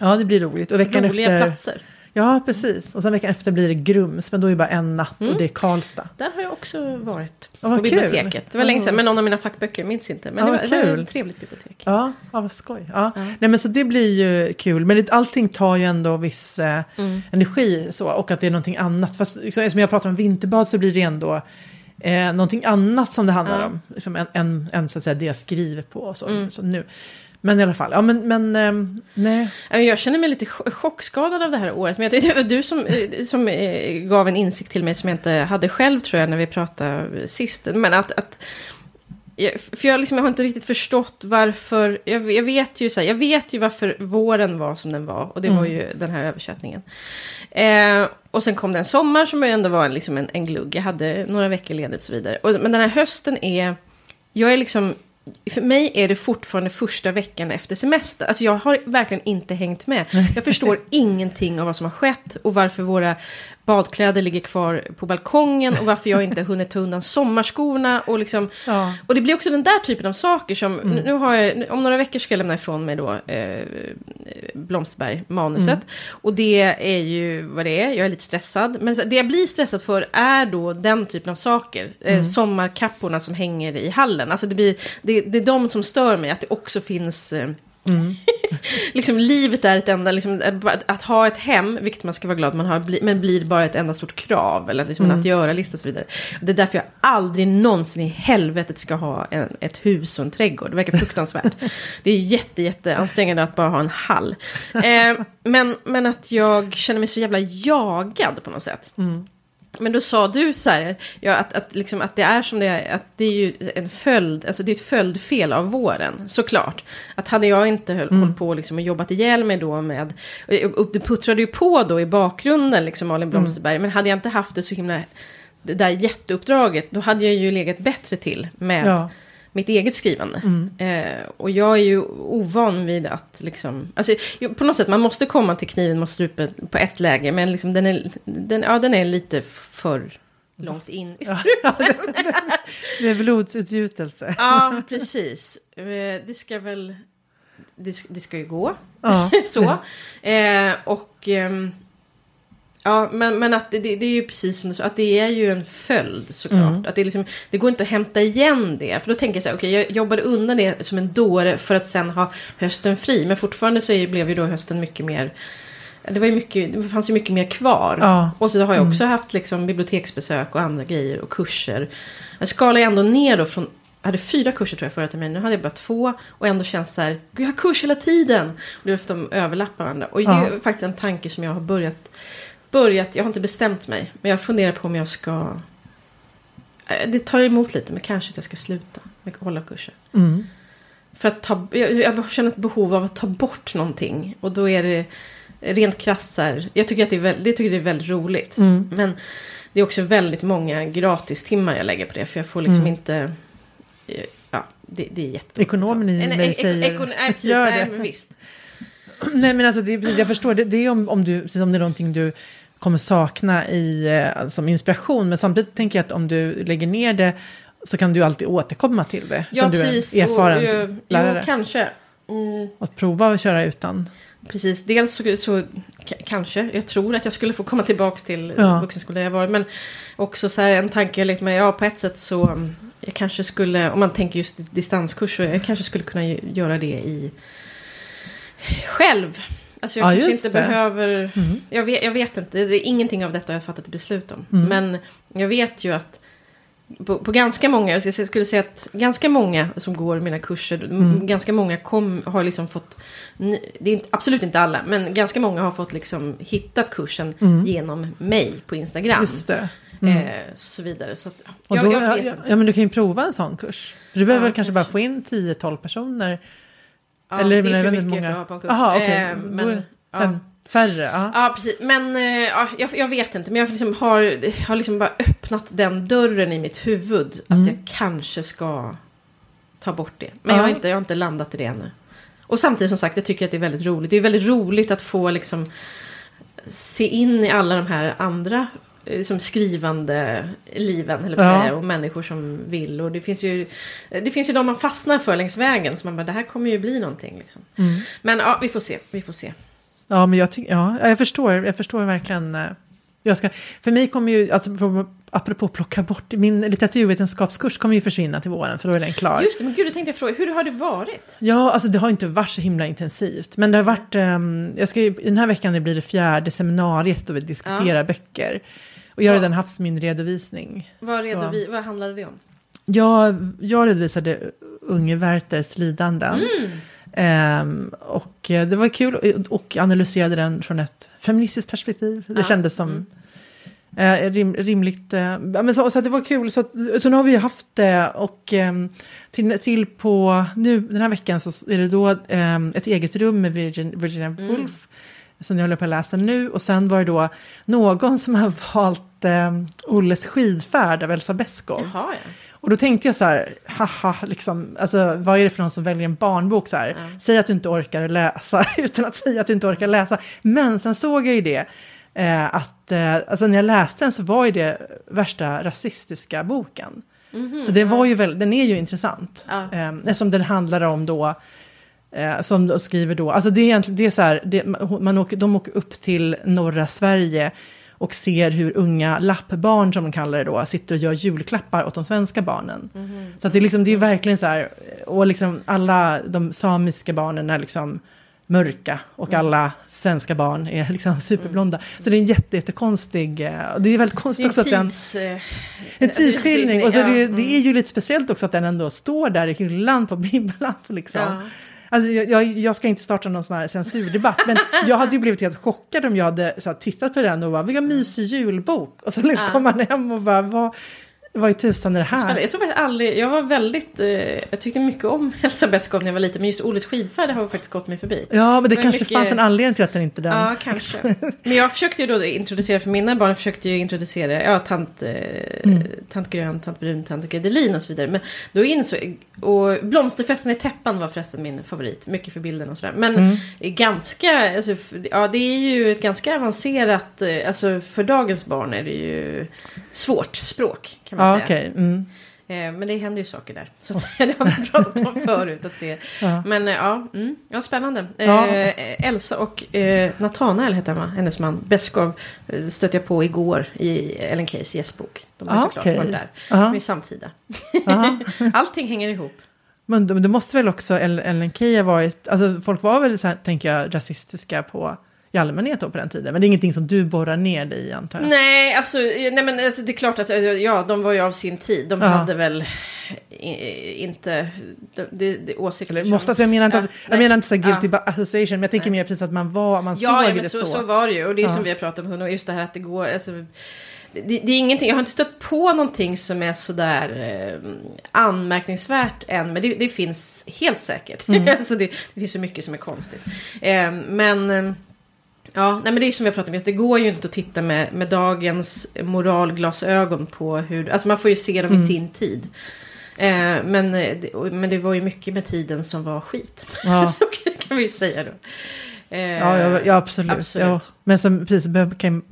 Speaker 2: Ja, det blir roligt. Och veckan
Speaker 1: Roliga
Speaker 2: efter...
Speaker 1: platser.
Speaker 2: Ja, precis. Och sen veckan efter blir det Grums, men då är det bara en natt
Speaker 1: Mm.
Speaker 2: och det är Karlstad.
Speaker 1: Där har jag också varit.
Speaker 2: Vad
Speaker 1: på
Speaker 2: kul.
Speaker 1: biblioteket. Det var länge sedan, men någon av mina fackböcker, minns inte. Men
Speaker 2: Ja,
Speaker 1: det, var,
Speaker 2: vad
Speaker 1: det var
Speaker 2: kul.
Speaker 1: ett trevligt bibliotek.
Speaker 2: Ja, ja vad skoj. Ja. Nej, men så det blir ju kul. Men det, allting tar ju ändå viss eh,
Speaker 1: Mm.
Speaker 2: energi så, och att det är någonting annat. Fast liksom, som jag pratar om vinterbad så blir det ändå eh, någonting annat som det handlar
Speaker 1: Ja.
Speaker 2: om. Liksom en, en, en, så att säga, det jag skriver på så,
Speaker 1: Mm.
Speaker 2: så nu. Men i alla fall, ja men, men ehm, nej.
Speaker 1: Jag känner mig lite ch- chockskadad av det här året. Men jag, tyckte det var du som, eh, som eh, gav en insikt till mig som jag inte hade själv tror jag när vi pratade sist. Men att... att för jag, liksom, jag har inte riktigt förstått varför... Jag, jag, vet ju, så här, jag vet ju varför våren var som den var. Och det var ju den här översättningen. Eh, och sen kom det en sommar som ändå var en, liksom en, en glugg. Jag hade några veckor ledigt och så vidare. Och, men den här hösten är... Jag är liksom... För mig är det fortfarande första veckan efter semester. Alltså jag har verkligen inte hängt med. Jag förstår [laughs] ingenting av vad som har skett och varför våra badkläder ligger kvar på balkongen och varför jag inte hunnit ta undan sommarskorna. Och, liksom,
Speaker 2: Ja.
Speaker 1: och det blir också den där typen av saker som, nu har jag, om några veckor ska jag lämna ifrån mig då eh, Blomsterberg, manuset. Och det är ju vad det är, jag är lite stressad. Men det jag blir stressad för är då den typen av saker. Eh, sommarkapporna som hänger i hallen. Alltså det, blir, det, det är de som stör mig, att det också finns... Eh, [laughs] liksom livet är ett enda, liksom, att, att ha ett hem, vilket man ska vara glad man har, bli, men blir bara ett enda stort krav. Eller liksom en att göra-lista och så vidare. Det är därför jag aldrig någonsin i helvetet ska ha en, ett hus och en trädgård. Det verkar fruktansvärt. [laughs] det är jätte, jätte ansträngande att bara ha en hall. Eh, men, men att jag känner mig så jävla jagad på något sätt. Men då sa du så här, ja, att, att, liksom, att det är som det är, att det är ju en följd, alltså det är ett följdfel av våren, såklart. Att hade jag inte höll, mm. hållit på liksom, och jobbat ihjäl mig då med, och det puttrade ju på då i bakgrunden, liksom Malin mm. Blomsterberg, mm. men hade jag inte haft det så himla, det där jätteuppdraget, då hade jag ju legat bättre till med ja mitt eget skrivande. Mm. Eh, och jag är ju ovan vid att liksom, alltså, på något sätt man måste komma till kniven mot strupen på ett läge, men liksom den, är, den, ja, den är lite för långt in i [laughs] strupen.
Speaker 2: det är blodsutgjutelse.
Speaker 1: ja, precis. Eh, det ska väl, det, det ska ju gå. Ja. [laughs] Så. Eh, och... Ja, men, men att det, det, är ju precis som du sa, att det är ju en följd såklart. Mm. Att det, liksom, det går inte att hämta igen det. För då tänker jag så här, okej, okay, jag jobbade undan det som en dåre för att sen ha hösten fri. Men fortfarande så blev ju då hösten mycket mer det, var ju mycket, det fanns ju mycket mer kvar. Ja. Och så har jag också mm. haft liksom biblioteksbesök och andra grejer och kurser. Jag skalar ändå ner då från jag hade fyra kurser tror jag förra terminen. Nu hade jag bara två. Och ändå känns så här. Gud, jag har kurs hela tiden. Och det är för att de överlappar varandra. Och det är faktiskt en tanke som jag har börjat börjat, jag har inte bestämt mig. Men jag funderar på om jag ska... Eh, det tar emot lite, men kanske att jag ska sluta med att hålla kurser. Mm. För att ta, jag, jag känner ett behov av att ta bort någonting. Och då är det rent krasst jag tycker att det är väldigt, tycker det är väldigt roligt. Mm. Men det är också väldigt många gratistimmar jag lägger på det. För jag får liksom mm. inte... Eh, ja, det, det är jättedåligt.
Speaker 2: Ekonomen i mig säger...
Speaker 1: Ekon, nej, [laughs] precis, Gör nej, men visst.
Speaker 2: Nej men alltså det precis, jag förstår, det, det är om, om du, precis om det är någonting du kommer sakna i, eh, som inspiration. Men samtidigt tänker jag att om du lägger ner det så kan du alltid återkomma till det.
Speaker 1: Ja, som precis. du är erfaren och, eh, lärare. Jo, kanske.
Speaker 2: Mm. Att prova att köra utan.
Speaker 1: Precis, dels så, så kanske, jag tror att jag skulle få komma tillbaka till ja. vuxenskolan jag var. Men också så här en tanke jag lekt med, ja på ett sätt så mm, jag kanske skulle, om man tänker just distanskurs, så jag kanske skulle kunna göra det i själv. Alltså jag ja, kanske inte det. behöver... Mm. Jag, vet, jag, vet, inte, det är ingenting av detta jag har fattat beslut om. Mm. Men jag vet ju att på, på, ganska många, jag skulle säga att ganska många som går mina kurser, mm. ganska många kom, har liksom fått, det är inte, absolut inte alla, men ganska många har fått liksom hittat kursen mm. genom mig på Instagram.
Speaker 2: Just det.
Speaker 1: Mm. Eh, så vidare. Så att,
Speaker 2: och jag, jag ja, ja, men du kan ju prova en sån kurs. Du behöver ja, kanske bara få in 10-12 personer
Speaker 1: Ja, Eller, det är för mycket många... för att ha på en kurs.
Speaker 2: Aha, okay. Eh, men, ja. Färre? Ja.
Speaker 1: ja, precis. Men eh, ja, jag, jag, vet inte. Men jag liksom har, har liksom bara öppnat den dörren i mitt huvud. Mm. Att jag kanske ska ta bort det. Men ja. jag, har inte, jag har inte landat i det ännu. Och samtidigt som sagt, jag tycker att det är väldigt roligt. Det är väldigt roligt att få liksom se in i alla de här andra liksom skrivande liven, eller ja. säga, och människor som vill. Och det finns, ju, det finns ju de man fastnar för längs vägen. Så man bara, det här kommer ju bli någonting. Liksom. Mm. Men ja, vi får se, vi får se.
Speaker 2: Ja, men jag, tyck, ja, jag, förstår, jag förstår verkligen. Jag ska, för mig kommer ju, alltså, apropå plocka bort, min litteraturvetenskapskurs kommer ju försvinna till våren, för då är den klar.
Speaker 1: Just det, men gud, det tänkte jag fråga, hur har det varit?
Speaker 2: Ja, alltså det har inte varit så himla intensivt, men det har varit, um, jag ska, den här veckan det blir det fjärde seminariet då vi diskuterar ja. böcker. Och jag har redan haft min redovisning.
Speaker 1: Vad, redovi vad handlade det om?
Speaker 2: Jag, jag redovisade Unge Werthers lidanden. Mm. Um, och det var kul och analyserade den från ett feministiskt perspektiv. Det ja. kändes som uh, rim, rimligt. Uh, men så, så det var kul. Så, så nu har vi haft det. Och um, till, till på nu den här veckan så är det då um, ett eget rum med Virgin, Virginia mm. Woolf som jag håller på att läsa nu. Och sen var det då någon som har [laughs] valt eh, Olles skidfärd av Elsa Beskow.
Speaker 1: Jaha, ja.
Speaker 2: Och då tänkte jag så här, haha, liksom, alltså, vad är det för någon som väljer en barnbok så här? Ja. Säg att du inte orkar läsa [laughs] utan att säga att du inte orkar läsa. Men sen såg jag ju det, eh, att eh, alltså, när jag läste den så var ju det värsta rasistiska boken. Mm -hmm, så det var ju väl, den är ju intressant. Ja. Eh, eftersom den handlar om då Eh, som skriver då, alltså det är egentligen, det är så här, det, man åker, de åker upp till norra Sverige och ser hur unga lappbarn, som de kallar det då, sitter och gör julklappar åt de svenska barnen. Mm. Så att det, är liksom, det är verkligen så här, och liksom alla de samiska barnen är liksom mörka och mm. alla svenska barn är liksom superblonda. Mm. Så det är en jätte, jättekonstig, eh, och det är väldigt konstigt också att den... Eh, en tidsskildring, och så det, det, är ju lite speciellt också att den ändå står där i hyllan på [laughs] bibblan liksom. Ja. Alltså, jag, jag, jag ska inte starta någon sån här censurdebatt, men jag hade ju blivit helt chockad om jag hade så här, tittat på den och bara, vilken mysig julbok. Och så liksom
Speaker 1: Ja.
Speaker 2: kom man hem och bara, vad, vad i tusan är det här?
Speaker 1: Spännande. Jag tror faktiskt aldrig, jag var väldigt, eh, jag tyckte mycket om [laughs] Elsa Beskow när jag var liten, men just Oles skidfärd har faktiskt gått mig förbi.
Speaker 2: Ja, men det
Speaker 1: var
Speaker 2: kanske
Speaker 1: mycket-
Speaker 2: fanns en anledning till att den inte den...
Speaker 1: Ja, kanske. [laughs] Men jag försökte ju då introducera, för mina barn försökte ju introducera, ja, tant, eh,
Speaker 2: Mm.
Speaker 1: tant Grön, tant Brun, tant Gredelin och så vidare. Men då insåg, och Blomsterfesten i täppan var förresten min favorit, mycket för bilden och sådär. Men
Speaker 2: Mm.
Speaker 1: ganska, alltså, ja det är ju ett ganska avancerat, eh, alltså för dagens barn är det ju svårt språk kan man
Speaker 2: Ja,
Speaker 1: säga.
Speaker 2: okej. Mm.
Speaker 1: Eh, Men det händer ju saker där. Så att säga, [laughs] det har vi pratat om förut. Att det,
Speaker 2: Ja.
Speaker 1: Men eh, ja, mm, ja, spännande.
Speaker 2: Ja.
Speaker 1: Eh, Elsa och eh, Nathanael heter han? Hennes man. Beskow eh, stötte jag på igår i Ellen Keys gästbok. De har
Speaker 2: Ah,
Speaker 1: såklart
Speaker 2: okej.
Speaker 1: varit där.
Speaker 2: Aha.
Speaker 1: De är samtida. [laughs] Allting hänger ihop.
Speaker 2: Men det, måste väl också El- Ellen Key ha varit, alltså folk var väl så här, tänker jag, rasistiska på i allmänhet då på den tiden. Men det är ingenting som du borrar ner dig i antar jag.
Speaker 1: Nej, alltså, eh, nej men alltså, det är klart att eh, ja, de var ju av sin tid. De
Speaker 2: Ja.
Speaker 1: hade väl inte det, det, det åsikter
Speaker 2: måste, alltså jag menar inte,
Speaker 1: Ja,
Speaker 2: att, jag
Speaker 1: nej.
Speaker 2: menar inte så guilty
Speaker 1: Ja.
Speaker 2: association, men jag tänker mer precis att man var, man
Speaker 1: Ja,
Speaker 2: såg
Speaker 1: ja
Speaker 2: det
Speaker 1: men så,
Speaker 2: så.
Speaker 1: så. var det ju. Och det är
Speaker 2: Ja.
Speaker 1: som vi har pratat om, och just det här att det går... Alltså, det, det är ingenting, jag har inte stött på någonting som är sådär eh, anmärkningsvärt än. Men det, det finns helt säkert.
Speaker 2: Mm. [laughs]
Speaker 1: alltså det, det finns så mycket som är konstigt. Eh, men... Ja, nej men det är som vi har pratat om, det går ju inte att titta med, med dagens moralglasögon på hur, alltså man får ju se dem i
Speaker 2: Mm.
Speaker 1: sin tid. Eh, men, eh, men det var ju mycket med tiden som var skit.
Speaker 2: Ja. [laughs]
Speaker 1: Så kan vi ju säga då. Eh,
Speaker 2: Ja, ja, absolut.
Speaker 1: absolut.
Speaker 2: Ja. Men som, precis, kan,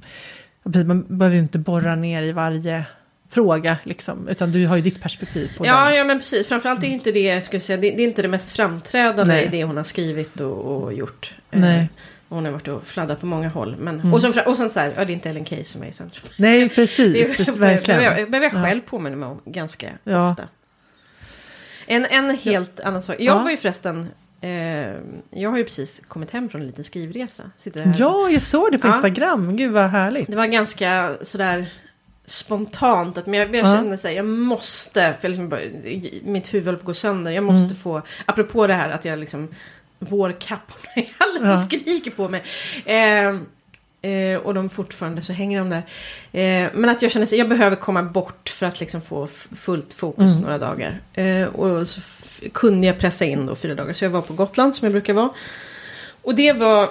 Speaker 2: man behöver ju inte borra ner i varje fråga, liksom, utan du har ju ditt perspektiv på
Speaker 1: Ja,
Speaker 2: den.
Speaker 1: ja, men precis. Framförallt är ju inte det, jag skulle säga, det, det är inte det mest framträdande
Speaker 2: Nej.
Speaker 1: i det hon har skrivit och, och gjort. Eh,
Speaker 2: Nej.
Speaker 1: Hon har varit och fladdat på många håll. Men,
Speaker 2: Mm.
Speaker 1: och, sen, och sen så här, ja det är inte Ellen Key som är i centrum.
Speaker 2: Nej,
Speaker 1: Det
Speaker 2: precis,
Speaker 1: är-
Speaker 2: precis [laughs]
Speaker 1: behöver
Speaker 2: verkligen.
Speaker 1: jag, behöver jag
Speaker 2: Ja.
Speaker 1: själv påminna mig om ganska
Speaker 2: Ja.
Speaker 1: ofta. En, en helt annan sak. Jag
Speaker 2: Ja.
Speaker 1: var ju förresten, eh, jag har ju precis kommit hem från en liten skrivresa. Sitter här.
Speaker 2: Ja, jag såg det på
Speaker 1: Ja.
Speaker 2: Instagram. Gud vad härligt.
Speaker 1: Det var ganska sådär spontant. Att, men jag, jag
Speaker 2: Ja.
Speaker 1: kände sig, jag måste, för jag liksom bara, mitt huvud håller på att gå sönder. Jag måste
Speaker 2: Mm.
Speaker 1: få, apropå det här att jag liksom, vårkapporna i hallen
Speaker 2: Ja.
Speaker 1: som skriker på mig. Eh, eh, och de fortfarande så hänger de där. Eh, men att jag känner sig, jag behöver komma bort för att liksom få fullt fokus
Speaker 2: Mm.
Speaker 1: några dagar. Eh, och så kunde jag pressa in då fyra dagar. Så jag var på Gotland som jag brukar vara. Och det var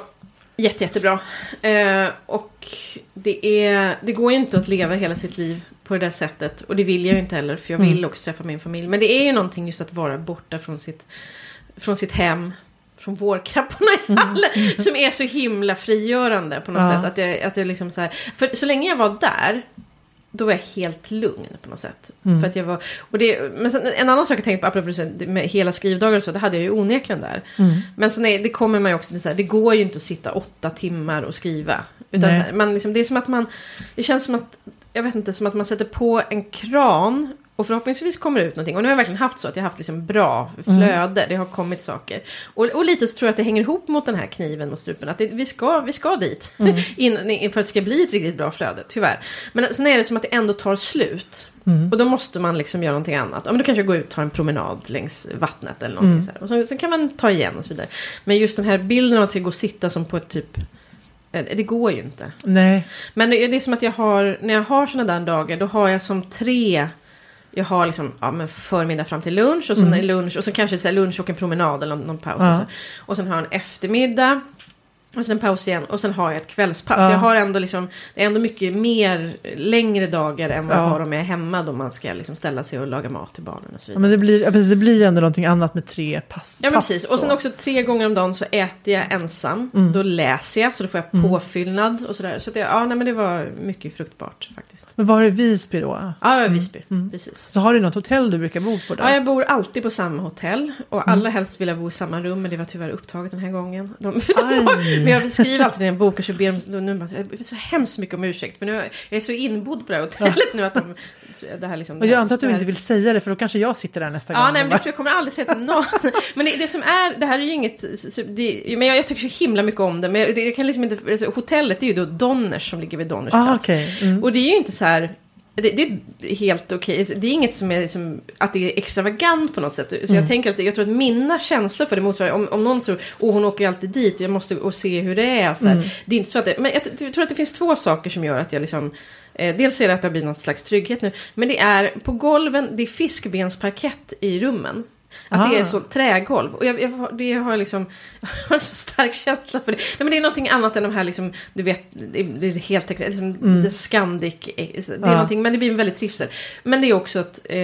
Speaker 1: jätte, jättebra. Eh, och det, är, det går ju inte att leva hela sitt liv på det där sättet. Och det vill jag ju inte heller. För jag vill
Speaker 2: Mm.
Speaker 1: också träffa min familj. Men det är ju någonting just att vara borta från sitt, från sitt hem. Från vårkapporna i hallen. Som är så himla frigörande på något
Speaker 2: Ja.
Speaker 1: sätt. Att jag, att jag liksom så här, för så länge jag var där. Då var jag helt lugn på något sätt.
Speaker 2: Mm.
Speaker 1: För att jag var, och det, men sen, en annan sak jag tänkte på, apropå med hela skrivdagar och så, det hade jag ju onekligen där.
Speaker 2: Mm.
Speaker 1: Men sen är, det kommer man ju också till så här, det går ju inte att sitta åtta timmar och skriva. Utan
Speaker 2: Nej.
Speaker 1: man liksom, det är som att man, det känns som att, jag vet inte, som att man sätter på en kran och förhoppningsvis kommer det ut någonting. Och nu har jag verkligen haft så att jag har haft liksom bra flöde, det har kommit saker. Och, och lite så tror jag att det hänger ihop mot den här kniven mot strupen, att det, vi, ska, vi ska dit. [laughs] in, in, för att det ska bli ett riktigt bra flöde, tyvärr. Men sen är det som att det ändå tar slut.
Speaker 2: Mm.
Speaker 1: Och då måste man liksom göra någonting annat. Ja, men då kanske jag går ut och tar en promenad längs vattnet eller någonting
Speaker 2: Mm.
Speaker 1: så här. Och så, så kan man ta igen och så vidare. Men just den här bilden av att ska gå och sitta som på ett typ... eh, Det går ju inte.
Speaker 2: Nej.
Speaker 1: Men det det är som att jag har, när jag har sådana där dagar, då har jag som tre... Jag har liksom ja, men förmiddag fram till lunch och sen
Speaker 2: Mm.
Speaker 1: lunch och sen kanske så lunch och en promenad eller någon, någon paus.
Speaker 2: Ja.
Speaker 1: Och, så. och sen har jag en eftermiddag. Och sen en paus igen och sen har jag ett kvällspass.
Speaker 2: Ja.
Speaker 1: Jag har ändå liksom, det är ändå mycket mer längre dagar än vad jag
Speaker 2: Ja.
Speaker 1: har om jag är hemma då man ska liksom ställa sig och laga mat till barnen och så
Speaker 2: Ja,
Speaker 1: vidare.
Speaker 2: men det blir, ja, precis, det blir ändå någonting annat med tre pass.
Speaker 1: Ja men
Speaker 2: pass
Speaker 1: precis. Och sen
Speaker 2: så.
Speaker 1: också tre gånger om dagen så äter jag ensam.
Speaker 2: Mm.
Speaker 1: Då läser jag så då får jag
Speaker 2: Mm.
Speaker 1: påfyllnad och sådär. Så att det, ja, nej, men det var mycket fruktbart faktiskt.
Speaker 2: Men var är Visby då?
Speaker 1: Ja, det var Visby.
Speaker 2: Mm.
Speaker 1: Precis.
Speaker 2: Så har du något hotell du brukar bo på där?
Speaker 1: Ja, jag bor alltid på samma hotell. Och
Speaker 2: Mm.
Speaker 1: allra helst vill jag bo i samma rum, men det var tyvärr upptaget den här gången. De, [laughs] men jag skriver alltid i en bok och så ber de, de nu, bara, jag ber så hemskt mycket om ursäkt. För nu, jag är så inbodd på det här hotellet nu att de... Det här liksom,
Speaker 2: Och jag antar att du inte vill säga det för då kanske jag sitter där nästa
Speaker 1: Ja,
Speaker 2: gång.
Speaker 1: nej, men
Speaker 2: bara-
Speaker 1: jag kommer aldrig säga till någon. [laughs] Men det, det som är, det här är ju inget, det, men jag, jag tycker så himla mycket om det. Men jag, det, jag kan liksom inte, alltså, hotellet är ju då Donners som ligger vid Donners
Speaker 2: Ah,
Speaker 1: plats.
Speaker 2: okej. Mm.
Speaker 1: Och det är ju inte så här, det, det är helt okej. Det är inget som är liksom, att det är extravagant på något sätt. Så
Speaker 2: Mm.
Speaker 1: jag tänker att jag tror att mina känslor för det motsvarar, om, om någon tror, åh hon åker alltid dit, jag måste och se hur det är. Så.
Speaker 2: Mm.
Speaker 1: Det är inte så att det, men jag, jag tror att det finns två saker som gör att jag liksom, eh, dels är det att det har blivit något slags trygghet nu, men det är på golven, det är fiskbensparkett i rummen. Att det
Speaker 2: Ah.
Speaker 1: är så trägolv. Och jag, jag, det har liksom, [laughs] jag har en så stark känsla för det. Nej, men det är någonting annat än de här liksom, du vet, det är, det är helt liksom, det Scandic, eh, det är
Speaker 2: Mm. Ja.
Speaker 1: någonting, men det blir en väldigt trivsel. Men det är också att eh,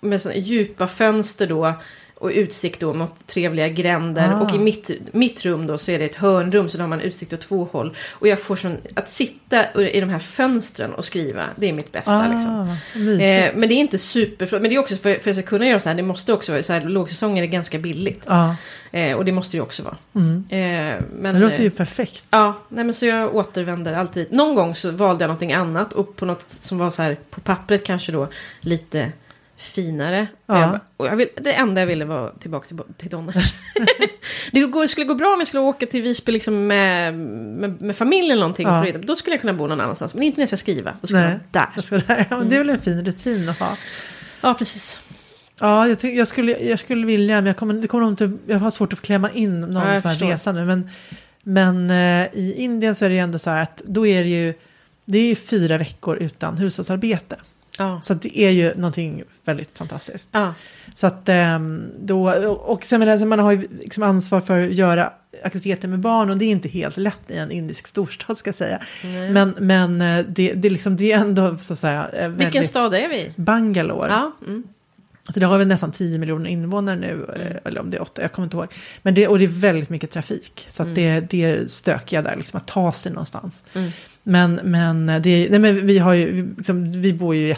Speaker 1: med såna djupa fönster då och utsikt då mot trevliga gränder.
Speaker 2: Ah.
Speaker 1: Och i mitt, mitt rum då så är det ett hörnrum så då har man utsikt åt två håll. Och jag får sån, att sitta i de här fönstren och skriva, det är mitt bästa liksom.
Speaker 2: Ah, mysigt.
Speaker 1: Eh, men det är inte super, men det är också för, för att jag ska kunna göra så här, det måste också vara så här, lågsäsong är det ganska billigt.
Speaker 2: ja.
Speaker 1: Eh, och det måste ju också vara.
Speaker 2: mm.
Speaker 1: Eh, men,
Speaker 2: Det låter ju
Speaker 1: eh,
Speaker 2: perfekt.
Speaker 1: Ja, nej men så jag återvänder alltid. Någon gång så valde jag någonting annat och på något som var så här på pappret kanske då lite finare. Och
Speaker 2: Ja.
Speaker 1: jag bara- Och jag vill, det enda jag ville var tillbaka till, till Donners. [laughs] det går, skulle gå bra om jag skulle åka till Visby liksom med, med, med familj eller någonting.
Speaker 2: Ja.
Speaker 1: Då skulle jag kunna bo någon annanstans. Men inte när jag ska skriva. Då ska jag där.
Speaker 2: Jag ska där. Men det är väl en fin rutin att ha.
Speaker 1: Ja, precis.
Speaker 2: Ja, jag, jag, skulle, jag skulle vilja, men jag, kommer, det kommer inte, jag har svårt att klämma in någon
Speaker 1: Ja,
Speaker 2: sån här resa nu. Men, men eh, i Indien så är det ju ändå så här att då är det ju, det är ju fyra veckor utan hushållsarbete.
Speaker 1: Ja.
Speaker 2: Så det är ju någonting väldigt fantastiskt.
Speaker 1: Ja.
Speaker 2: Så att ehm, då, och sen menar, man har ju liksom ansvar för att göra aktiviteter med barn och det är inte helt lätt i en indisk storstad ska jag säga.
Speaker 1: Nej.
Speaker 2: Men, men eh, det, det, är liksom, det är ändå så att säga eh,
Speaker 1: Vilken
Speaker 2: väldigt-
Speaker 1: stad är vi?
Speaker 2: Bangalore.
Speaker 1: Ja. Mm.
Speaker 2: Så det har vi nästan 10 miljoner invånare nu, eh, eller om det är 8, jag kommer inte ihåg. Men det, och det är väldigt mycket trafik, så att det, det är stökiga där, liksom att ta sig någonstans.
Speaker 1: Mm.
Speaker 2: Men, men, det, nej, men vi, har ju, liksom, vi bor ju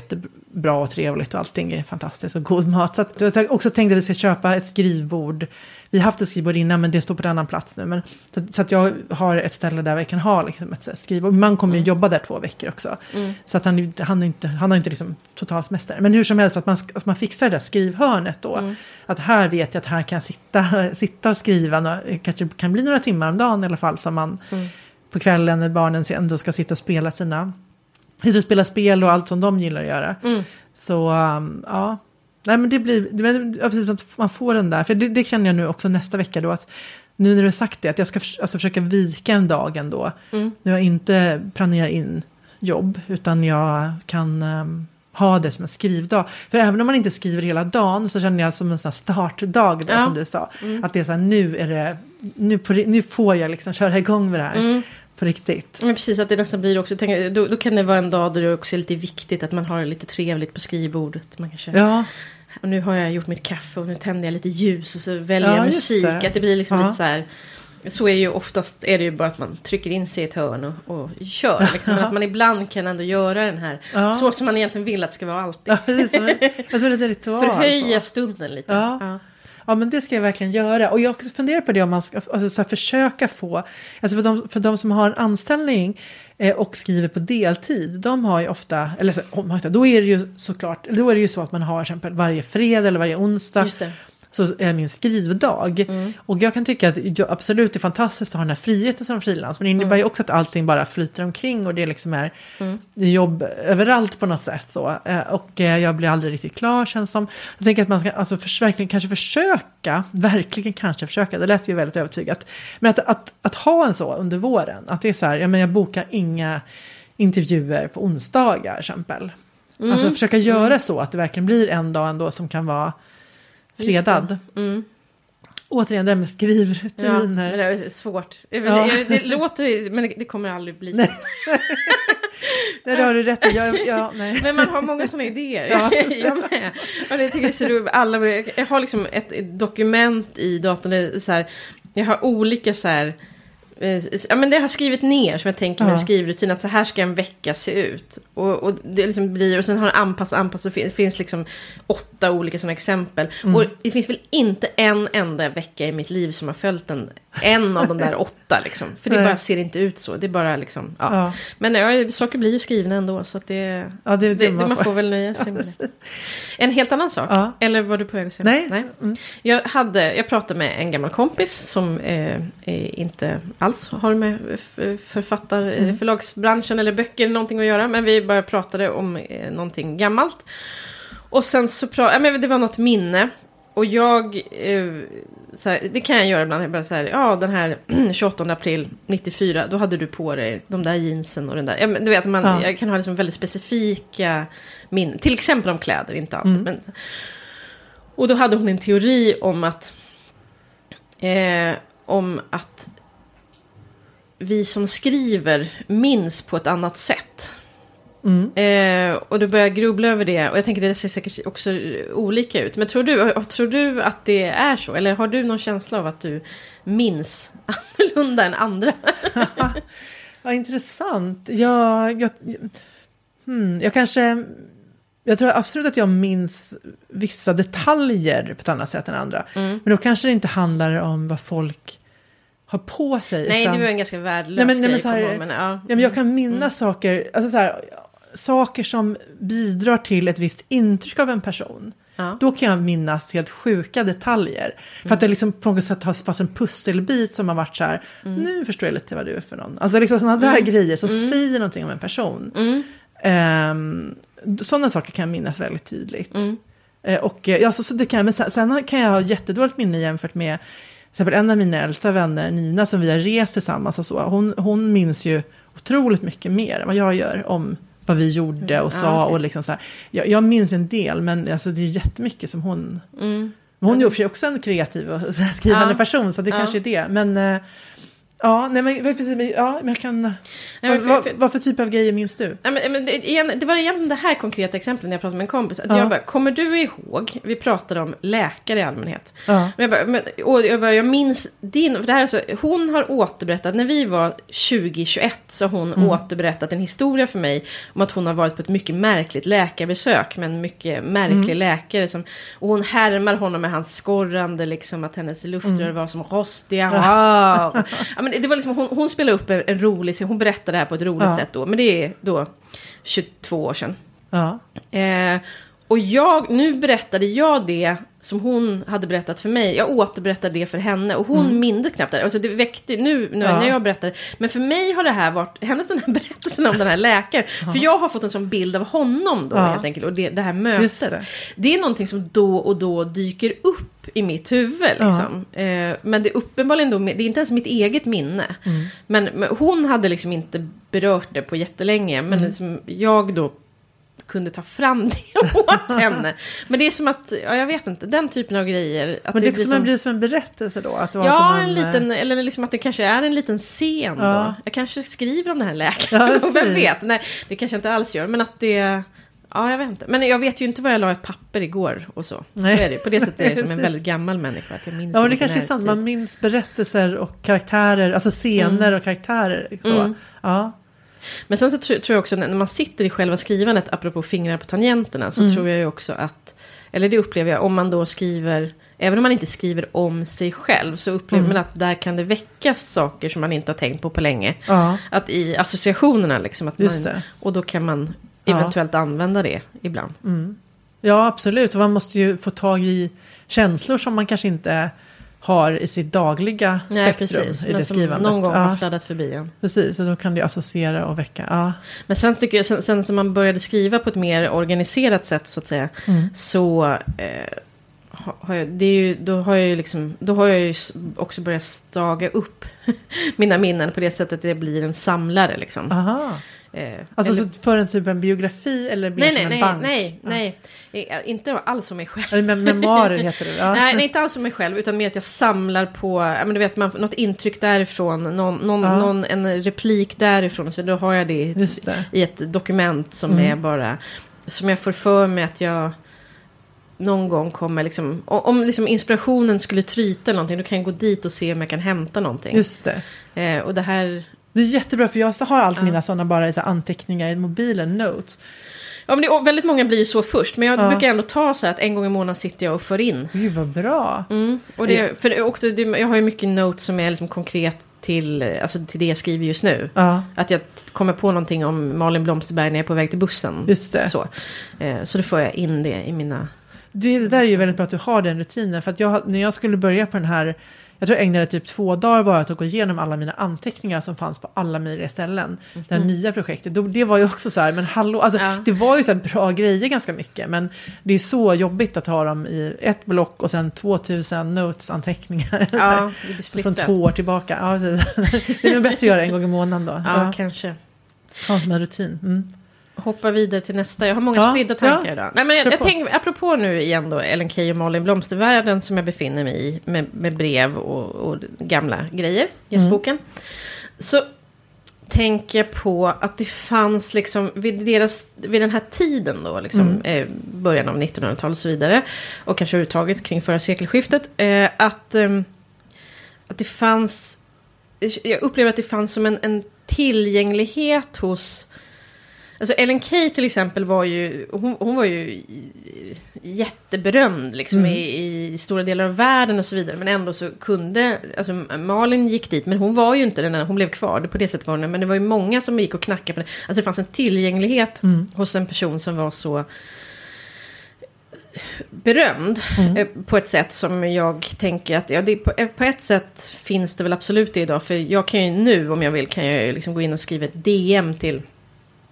Speaker 2: jättebra och trevligt och allting är fantastiskt och god mat. Så att, jag också tänkt att vi ska köpa ett skrivbord. Vi har haft ett skrivbord innan men det står på en annan plats nu. Men, så, så att jag har ett ställe där vi kan ha liksom, ett skrivbord. Man kommer ju jobba där två veckor också.
Speaker 1: Mm.
Speaker 2: Så att han, han, är inte, han har inte liksom total semester. Men hur som helst, att man, att man fixar det där skrivhörnet då.
Speaker 1: Mm.
Speaker 2: Att här vet jag att här kan jag sitta, [laughs] sitta och skriva. Några, kanske kan bli några timmar om dagen i alla fall. Som man
Speaker 1: Mm.
Speaker 2: på kvällen när barnen ändå ska sitta och spela sina... Sitta och spela spel och allt som de gillar att göra.
Speaker 1: Mm.
Speaker 2: Så um, ja. Nej men det blir, men, ja, precis, att man får den där. För det, det känner jag nu också nästa vecka då. Att nu när du har sagt det, att jag ska förs- alltså, försöka vika en dag ändå.
Speaker 1: Mm.
Speaker 2: När jag inte planerar in jobb, utan jag kan ehm, ha det som en skrivdag. För även om man inte skriver hela dagen så känner jag som en sån startdag, då,
Speaker 1: Ja.
Speaker 2: som du sa. Att det är så här, nu är det, nu, på, nu får jag liksom köra igång med det här.
Speaker 1: Mm.
Speaker 2: På riktigt.
Speaker 1: Men precis, att det nästan blir också, tänk, då, då kan det vara en dag där det också är lite viktigt att man har det lite trevligt på skrivbordet. Man kanske,
Speaker 2: Ja,
Speaker 1: och nu har jag gjort mitt kaffe och nu tänder jag lite ljus och så väljer
Speaker 2: Ja,
Speaker 1: jag musik.
Speaker 2: det.
Speaker 1: Att det blir liksom
Speaker 2: Ja.
Speaker 1: lite så här, så är ju oftast, är det ju bara att man trycker in sig i ett hörn och, och kör. Liksom. [laughs] Men att man ibland kan ändå göra den här,
Speaker 2: Ja.
Speaker 1: så som man egentligen vill att det ska vara alltid.
Speaker 2: ja precis. Som en, alltså en liten [laughs] ritual.
Speaker 1: Förhöja
Speaker 2: så.
Speaker 1: stunden lite.
Speaker 2: Ja. Men det ska jag verkligen göra. Och jag har också funderat på det om man ska alltså, så här, försöka få, alltså för de, för de som har en anställning eh, och skriver på deltid, de har ju ofta, eller oh, så, då är det ju såklart, då är det ju så att man har till exempel varje fredag eller varje onsdag
Speaker 1: Just det
Speaker 2: så är min skrivdag.
Speaker 1: Mm.
Speaker 2: Och jag kan tycka att jag, absolut det är fantastiskt att ha den här friheten som frilans. Men det innebär ju också att allting bara flyter omkring och det liksom är, är jobb överallt på något sätt. Så. Eh, Och eh, jag blir aldrig riktigt klar känns som. Jag tänker att man ska alltså, förs- verkligen kanske försöka, verkligen kanske försöka, det lät ju väldigt övertygat. Men att, att, att ha en så under våren, att det är så här, ja, men jag bokar inga intervjuer på onsdagar till exempel. Alltså försöka göra så att det verkligen blir en dag ändå som kan vara fredad.
Speaker 1: Mm.
Speaker 2: Återigen det här med
Speaker 1: Ja,
Speaker 2: skrivrutiner.
Speaker 1: men det är svårt.
Speaker 2: Ja.
Speaker 1: det, det låter, men det, kommer aldrig bli så. [laughs]
Speaker 2: Det har du rätt. Jag, ja.
Speaker 1: Men man har många sådana idéer.
Speaker 2: Ja. [laughs]
Speaker 1: jag med. Och det tycker jag är så roligt. Alla, jag har liksom ett dokument i datorn. Det är så här, jag har olika så här. Eh, Ja, men det har jag skrivit ner som jag tänker med
Speaker 2: Ja.
Speaker 1: skrivrutin. Att så här ska en vecka se ut. Och, och det liksom blir, och sen har det anpassat, anpassat. Det finns liksom åtta olika sådana exempel.
Speaker 2: Mm.
Speaker 1: Och det finns väl inte en enda vecka i mitt liv som har följt en, en av de där åtta. Liksom. För det
Speaker 2: Nej.
Speaker 1: bara ser inte ut så. Det bara liksom, ja.
Speaker 2: Ja.
Speaker 1: Men ja, saker blir ju skrivna ändå. Så att det,
Speaker 2: Ja, det det
Speaker 1: det,
Speaker 2: man
Speaker 1: man,
Speaker 2: får.
Speaker 1: väl nöja sig med det. [laughs] En helt annan sak. Eller var du på väg att säga
Speaker 2: Nej.
Speaker 1: något?
Speaker 2: Mm.
Speaker 1: Jag, hade, jag pratade med en gammal kompis som eh, inte alls alls har med författar,
Speaker 2: Mm.
Speaker 1: förlagsbranschen eller böcker någonting att göra. Men vi bara pratade om eh, någonting gammalt. Och sen så pratade, ja, men det var något minne. Och jag, eh, här, det kan jag göra ibland, jag bara så här, ja den här [clears throat] 28 april 94, då hade du på dig de där jeansen och den där. Ja, men du vet, man,
Speaker 2: Ja.
Speaker 1: jag kan ha liksom väldigt specifika minnen, till exempel om kläder, inte alltid.
Speaker 2: Mm.
Speaker 1: Men, och då hade hon en teori om att, eh, om att vi som skriver minns på ett annat sätt.
Speaker 2: Mm.
Speaker 1: Eh, och då börjar jag grubbla över det. Och jag tänker det ser säkert också olika ut. Men tror du, tror du att det är så? Eller har du någon känsla av att du minns [laughs] annorlunda än andra? [laughs]
Speaker 2: Vad intressant. Jag, jag, hmm, jag kanske... Jag tror absolut att jag minns vissa detaljer på ett annat sätt än andra.
Speaker 1: Mm.
Speaker 2: Men då kanske det inte handlar om vad folk har på sig.
Speaker 1: Nej,
Speaker 2: utan,
Speaker 1: det var en ganska värdelös
Speaker 2: Nej, men- nej, men
Speaker 1: grej.
Speaker 2: så här-
Speaker 1: men, ja.
Speaker 2: ja, men jag kan minnas saker, alltså så här, saker som bidrar till ett visst intryck av en person.
Speaker 1: Ja.
Speaker 2: Då kan jag minnas helt sjuka detaljer. För att det liksom på något sätt har fast en pusselbit som har varit så här, nu förstår jag lite vad du är för någon. Alltså liksom sådana där grejer som säger någonting om en person. Um, sådana saker kan jag minnas väldigt tydligt. Eh, och eh, ja, så, så det kan jag, men sen, sen kan jag ha jättedåligt minne jämfört med exempel en av mina äldsta vänner, Nina, som vi har rest tillsammans och så. Hon, hon minns ju otroligt mycket mer än vad jag gör om vad vi gjorde och
Speaker 1: Ja,
Speaker 2: sa.
Speaker 1: okej.
Speaker 2: och liksom så här. Jag, jag minns ju en del, men alltså, det är jättemycket som hon...
Speaker 1: Mm.
Speaker 2: Hon är ju också en kreativ och [laughs] skrivande
Speaker 1: Ja.
Speaker 2: person, så det
Speaker 1: Ja.
Speaker 2: kanske är det. Men eh, ja, nej, men, vad- precis, men, ja, men jag kan...
Speaker 1: Nej, men för-
Speaker 2: vad,
Speaker 1: för-
Speaker 2: vad för typ av grejer minns du?
Speaker 1: Nej, men, det, det var egentligen det här konkreta exemplet när jag pratade med en kompis. Att
Speaker 2: Ja.
Speaker 1: jag bara, kommer du ihåg? Vi pratade om läkare i allmänhet.
Speaker 2: Ja.
Speaker 1: Men jag, bara, men, och jag, bara, jag minns din, för det här är alltså, hon har återberättat, när vi var 2021 så har hon återberättat en historia för mig om att hon har varit på ett mycket märkligt läkarbesök med en mycket märklig läkare. Som, och hon härmar honom med hans skorrande, liksom att hennes luftrör var som rostiga. [laughs] Wow. ja, men det var liksom, hon, hon spelade upp en, en rolig scen, hon berättade det här på ett roligt
Speaker 2: Ja.
Speaker 1: sätt då, men det är då 22 år sedan.
Speaker 2: Ja.
Speaker 1: Eh, och jag, nu berättade jag det som hon hade berättat för mig. Jag återberättade det för henne och hon mindes knappt det. Alltså det väckte nu när,
Speaker 2: Ja.
Speaker 1: när jag berättade. Men för mig har det här varit, hennes den här [laughs] berättelsen om den här läkaren. För jag har fått en sån bild av honom då
Speaker 2: Ja.
Speaker 1: helt enkelt. Och det, det här mötet.
Speaker 2: det.
Speaker 1: Det. är någonting som då och då dyker upp i mitt huvud. Liksom. Eh, men det är uppenbarligen då, det är inte ens mitt eget minne.
Speaker 2: Mm.
Speaker 1: Men, men hon hade liksom inte berört det på jättelänge. Men
Speaker 2: Mm.
Speaker 1: liksom, jag då kunde ta fram [laughs] det åt henne. Men det är som att, ja jag vet inte, den typen av grejer. Att
Speaker 2: Men det,
Speaker 1: blir
Speaker 2: blir som, blir som en berättelse då? Att det var
Speaker 1: Ja,
Speaker 2: som
Speaker 1: en
Speaker 2: eh,
Speaker 1: liten, eller liksom att det kanske är en liten scen
Speaker 2: Ja.
Speaker 1: då. Jag kanske skriver om den här
Speaker 2: Ja, [laughs]
Speaker 1: läkaren,
Speaker 2: precis.
Speaker 1: vem vet? Nej, det kanske jag inte alls gör, men att det... Ja, jag vet inte. Men jag vet ju inte vad jag la ett papper igår och så.
Speaker 2: Nej.
Speaker 1: Så är det. På det sättet är jag [laughs] som en väldigt gammal människa. Att jag minns
Speaker 2: Ja, men det kanske är sant. Man minns berättelser och karaktärer, alltså scener och karaktärer. Så.
Speaker 1: Mm.
Speaker 2: Ja.
Speaker 1: Men sen så tror, jag också när man sitter i själva skrivandet, apropå fingrar på tangenterna, så
Speaker 2: Mm.
Speaker 1: tror jag ju också att, eller det upplever jag, om man då skriver, även om man inte skriver om sig själv, så upplever
Speaker 2: Mm.
Speaker 1: man att där kan det väckas saker som man inte har tänkt på på länge.
Speaker 2: ja,
Speaker 1: Att i associationerna liksom, att man, och då kan man
Speaker 2: Ja.
Speaker 1: eventuellt använda det ibland.
Speaker 2: Ja, absolut. Och man måste ju få tag i känslor som man kanske inte har i sitt dagliga spektrum i det skrivandet.
Speaker 1: någon gång
Speaker 2: ja,
Speaker 1: har fladdat förbi en.
Speaker 2: precis, och då kan det associera och väcka. Ja.
Speaker 1: Men sen tycker jag, sen, sen som man började skriva på ett mer organiserat sätt så att säga,
Speaker 2: Mm.
Speaker 1: så eh, ha- har jag, det är ju, då har jag ju liksom, då har jag också börjat staga upp [laughs] mina minnen på det sättet att det blir en samlare liksom.
Speaker 2: Aha.
Speaker 1: Eh,
Speaker 2: Alltså
Speaker 1: eller-
Speaker 2: så för en typ en biografi eller mer
Speaker 1: nej,
Speaker 2: som
Speaker 1: nej,
Speaker 2: en
Speaker 1: nej,
Speaker 2: bank?
Speaker 1: nej,
Speaker 2: Ja.
Speaker 1: nej, Eh, inte alls om mig själv.
Speaker 2: Mem- memoarer [laughs] heter det. Ja.
Speaker 1: Nej, nej, inte alls om mig själv, utan mer att jag samlar på, men du vet, man, något intryck därifrån, någon, någon,
Speaker 2: Ja.
Speaker 1: någon, en replik därifrån, så då har jag det
Speaker 2: det.
Speaker 1: i ett dokument som
Speaker 2: Mm.
Speaker 1: är bara, som jag får för mig att jag någon gång kommer liksom, om liksom inspirationen skulle tryta eller någonting, då kan jag gå dit och se om jag kan hämta någonting.
Speaker 2: Just det.
Speaker 1: Eh, och det här,
Speaker 2: Det är jättebra för jag har allt mina sådana bara i så anteckningar i mobilen, notes.
Speaker 1: ja men det, väldigt många blir så först, men jag
Speaker 2: Ja.
Speaker 1: brukar ändå ta så här att en gång i månaden sitter jag och för in.
Speaker 2: Gud vad bra.
Speaker 1: Mm. Och det, för det, också, jag har ju mycket notes som är liksom konkret till, eh, alltså till det jag skriver just nu.
Speaker 2: Ja,
Speaker 1: Att jag kommer på någonting om Malin Blomsterberg när jag är på väg till bussen.
Speaker 2: just det.
Speaker 1: Så, eh, så då får jag in det i mina...
Speaker 2: Det, det där är ju väldigt bra att du har den rutinen. För att jag, när jag skulle börja på den här jag tror jag ägnade typ två dagar bara att gå igenom alla mina anteckningar som fanns på alla möjliga ställen. Det här nya projektet, då- det var ju också så här, men hallå, alltså,
Speaker 1: Ja.
Speaker 2: det var ju så här bra grejer ganska mycket, men det är så jobbigt att ha dem i ett block och sen 2000 notes-anteckningar.
Speaker 1: Ja, [laughs]
Speaker 2: Från två år tillbaka. Ja, [laughs] det är nog bättre att göra en gång i månaden då.
Speaker 1: Ja,
Speaker 2: Ja,
Speaker 1: kanske.
Speaker 2: ha som en rutin. Mm.
Speaker 1: Hoppa vidare till nästa. Jag har många
Speaker 2: Ja,
Speaker 1: spridda tankar
Speaker 2: ja.
Speaker 1: idag. Nej, men jag, jag tänker, apropå nu igen då, Ellen Key och Malin Blomstervärlden som jag befinner mig i med, med brev och, och gamla grejer, gästboken. Så tänker jag på att det fanns liksom vid, deras, vid den här tiden då, liksom, eh, början av 1900-talet och så vidare, och kanske överhuvudtaget kring förra sekelskiftet, eh, att, ehm, att det fanns, jag upplever att det fanns som en, en tillgänglighet hos Alltså Ellen Key till exempel var ju, hon, hon var ju jätteberömd liksom
Speaker 2: Mm.
Speaker 1: i, i stora delar av världen och så vidare. Men ändå så kunde, alltså Malin gick dit, men hon var ju inte den enda, hon blev kvar, på det sättet var hon, men det var ju många som gick och knackade på det. Alltså det fanns en tillgänglighet
Speaker 2: Mm.
Speaker 1: hos en person som var så berömd
Speaker 2: Mm.
Speaker 1: eh, på ett sätt som jag tänker att, ja, det, på, eh, på ett sätt finns det väl absolut det idag, för jag kan ju nu om jag vill kan jag liksom gå in och skriva ett DM till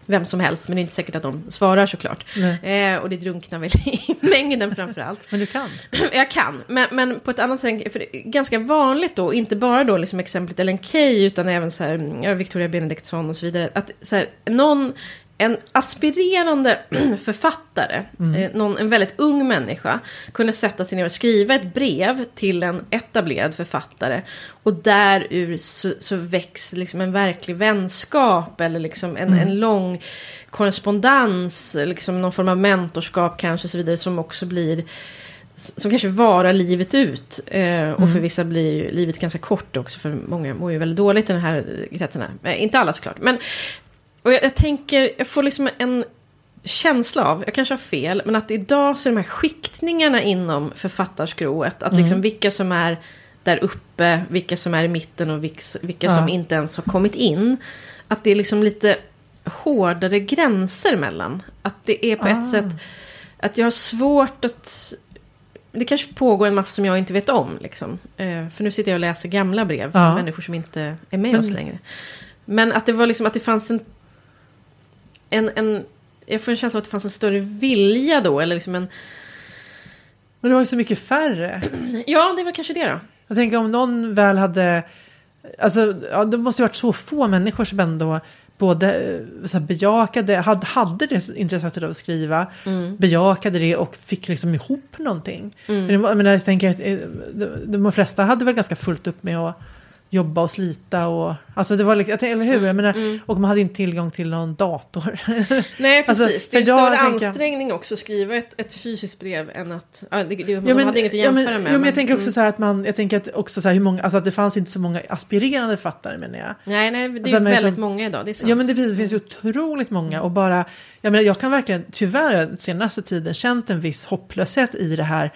Speaker 1: vem som helst, men det är inte säkert att de svarar såklart. Eh, och det drunknar väl [laughs] i mängden framför allt.
Speaker 2: Men du kan. [clears throat]
Speaker 1: Jag kan, men, men på ett annat sätt, för ganska vanligt då, inte bara då liksom exemplet Ellen Key, utan även så här, ja, Victoria Benediktsson och så vidare, att så här, någon, en aspirerande [clears throat] författare, eh, någon, en väldigt ung människa, kunde sätta sig ner och skriva ett brev till en etablerad författare, och därur så, så väcks liksom en verklig vänskap, eller liksom en, en lång korrespondens, liksom någon form av mentorskap kanske, och så vidare, som också blir som kanske varar livet ut. Eh, och för vissa blir ju livet ganska kort också. För många mår ju väldigt dåligt i den här kretsarna. Eh, inte alla såklart. Men och jag, jag tänker, jag får liksom en känsla av, jag kanske har fel, men att idag så är de här skiktningarna inom författarskrået. Att liksom vilka som är där uppe, vilka som är i mitten och vilka, vilka
Speaker 2: Ja.
Speaker 1: som inte ens har kommit in. Att det är liksom lite hårdare gränser mellan. Att det är på
Speaker 2: Ah.
Speaker 1: ett sätt att jag har svårt att... Det kanske pågår en massa som jag inte vet om. Liksom. Eh, för nu sitter jag och läser gamla brev.
Speaker 2: Ja.
Speaker 1: Människor som inte är med
Speaker 2: Men-
Speaker 1: oss längre. Men att det var liksom att det fanns en... en, en jag får en känsla av att det fanns en större vilja då. Eller liksom en...
Speaker 2: Men det var ju så mycket färre. [clears throat]
Speaker 1: Ja, det var kanske det då.
Speaker 2: Jag tänker om någon väl hade... Alltså, ja, det måste ju varit så få människor som ändå både eh, så här, bejakade, hade, hade det intresset av att skriva, bejakade det och fick liksom ihop någonting. Men det var- jag, menar, jag tänker att eh, de, de flesta hade väl ganska fullt upp med att jobba och slita och... Alltså det var liksom, eller hur? Jag menar, Och man hade inte tillgång till någon dator. [laughs]
Speaker 1: Nej,
Speaker 2: Alltså,
Speaker 1: precis.
Speaker 2: för
Speaker 1: det är en större
Speaker 2: jag-
Speaker 1: ansträngning också att skriva ett, ett fysiskt brev än att... Ja, det, det,
Speaker 2: Ja,
Speaker 1: de
Speaker 2: men,
Speaker 1: hade inget att
Speaker 2: ja,
Speaker 1: jämföra
Speaker 2: men,
Speaker 1: med.
Speaker 2: Ja, men jag tänker också
Speaker 1: mm.
Speaker 2: så här att man, jag tänker att också så här hur många, alltså att det fanns inte så många aspirerande författare menar jag.
Speaker 1: Nej, nej, det är
Speaker 2: Alltså,
Speaker 1: väldigt
Speaker 2: som-
Speaker 1: många idag. Det är sant.
Speaker 2: Ja men det finns, det finns ju otroligt många och bara, jag menar jag kan verkligen tyvärr senaste tiden känt en viss hopplöshet i det här.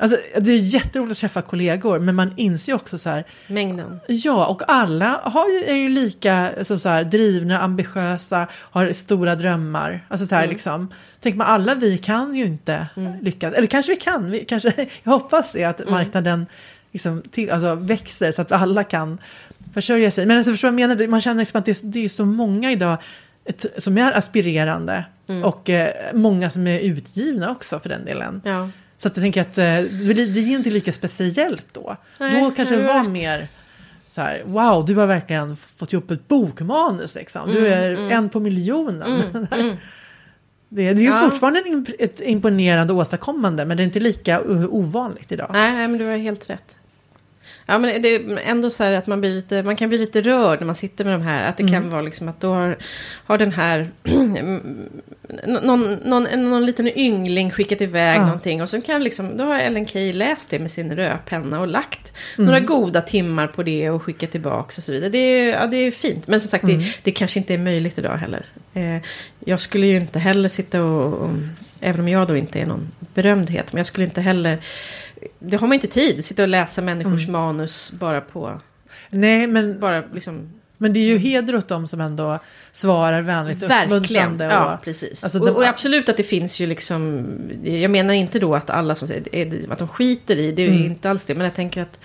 Speaker 2: Alltså det är jätteroligt att träffa kollegor men man inser ju också så här,
Speaker 1: Mängden.
Speaker 2: ja och alla har ju, är ju lika som så här, drivna, ambitiösa, har stora drömmar. Alltså så här
Speaker 1: Mm.
Speaker 2: liksom, tänk man alla vi kan ju inte lyckas, eller kanske vi kan, vi, kanske, [laughs] jag hoppas det att
Speaker 1: Mm.
Speaker 2: marknaden liksom till, alltså, växer så att alla kan försörja sig. Men alltså, förstår jag menar? Man känner liksom att det är, det är så många idag ett, som är aspirerande
Speaker 1: Mm.
Speaker 2: och eh, många som är utgivna också för den delen.
Speaker 1: Ja.
Speaker 2: Så att jag tänker att eh, det det är inte lika speciellt då.
Speaker 1: Nej,
Speaker 2: då kanske det var
Speaker 1: rätt.
Speaker 2: mer så här, wow, du har verkligen fått ihop ett bokmanus liksom. Du är en på miljonen. [laughs] Det, det är ju
Speaker 1: Ja.
Speaker 2: fortfarande ett imponerande åstadkommande, men det är inte lika ovanligt idag.
Speaker 1: Nej, nej, men du har helt rätt. Ja, men det är ändå så här att man, blir lite, man kan bli lite rörd när man sitter med de här. Att det kan vara liksom att då har, har den här [clears throat] någon, någon, någon liten yngling skickat iväg
Speaker 2: Ja.
Speaker 1: någonting. Och så kan liksom, då har Ellen Key läst det med sin rödpenna och lagt några goda timmar på det och skickat tillbaka och så vidare. Det är, ja, det är fint. Men som sagt, det, det kanske inte är möjligt idag heller. Eh, jag skulle ju inte heller sitta och, och, även om jag då inte är någon berömdhet, men jag skulle inte heller det har man inte tid, sitta och läsa människors manus bara på,
Speaker 2: Nej, men,
Speaker 1: bara liksom,
Speaker 2: men det är ju heder åt dem som ändå svarar vänligt och uppmuntrande. Och,
Speaker 1: ja precis.
Speaker 2: alltså
Speaker 1: och,
Speaker 2: de-
Speaker 1: och absolut att det finns ju liksom, jag menar inte då att alla som säger, att de skiter i, det är ju
Speaker 2: Mm.
Speaker 1: inte alls det, men jag tänker att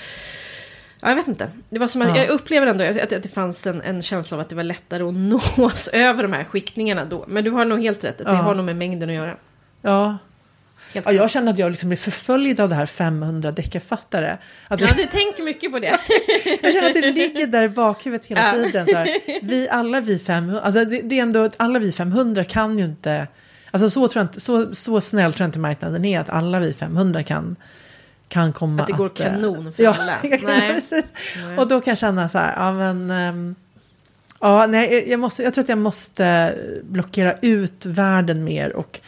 Speaker 1: Ja, jag vet inte. Det var som att,
Speaker 2: Ja.
Speaker 1: Jag upplever ändå att, att det fanns en, en känsla av att det var lättare att [laughs] nås över de här skickningarna då. Men du har nog helt rätt, att det
Speaker 2: Ja.
Speaker 1: har nog med mängden att göra.
Speaker 2: Ja. Ja, jag känner att jag liksom blir förföljd av det här 500 deckarfattare. Att
Speaker 1: Ja,
Speaker 2: jag,
Speaker 1: du tänker mycket på det. [laughs]
Speaker 2: jag känner att det ligger där i bakhuvudet hela
Speaker 1: Ja.
Speaker 2: tiden. Så här. Vi, alla vi 500, alltså det, det är ändå, alla vi 500 kan ju inte, alltså så, tror jag inte, så, så snäll tror jag inte marknaden är att alla vi 500 kan, kan komma
Speaker 1: Att det går
Speaker 2: eh,
Speaker 1: kanon för
Speaker 2: ja,
Speaker 1: alla. [laughs]
Speaker 2: Nej.
Speaker 1: Nej.
Speaker 2: Och då kan jag känna så här, ja men... ehm, ja, nej, jag, måste, jag tror att jag måste blockera ut världen mer och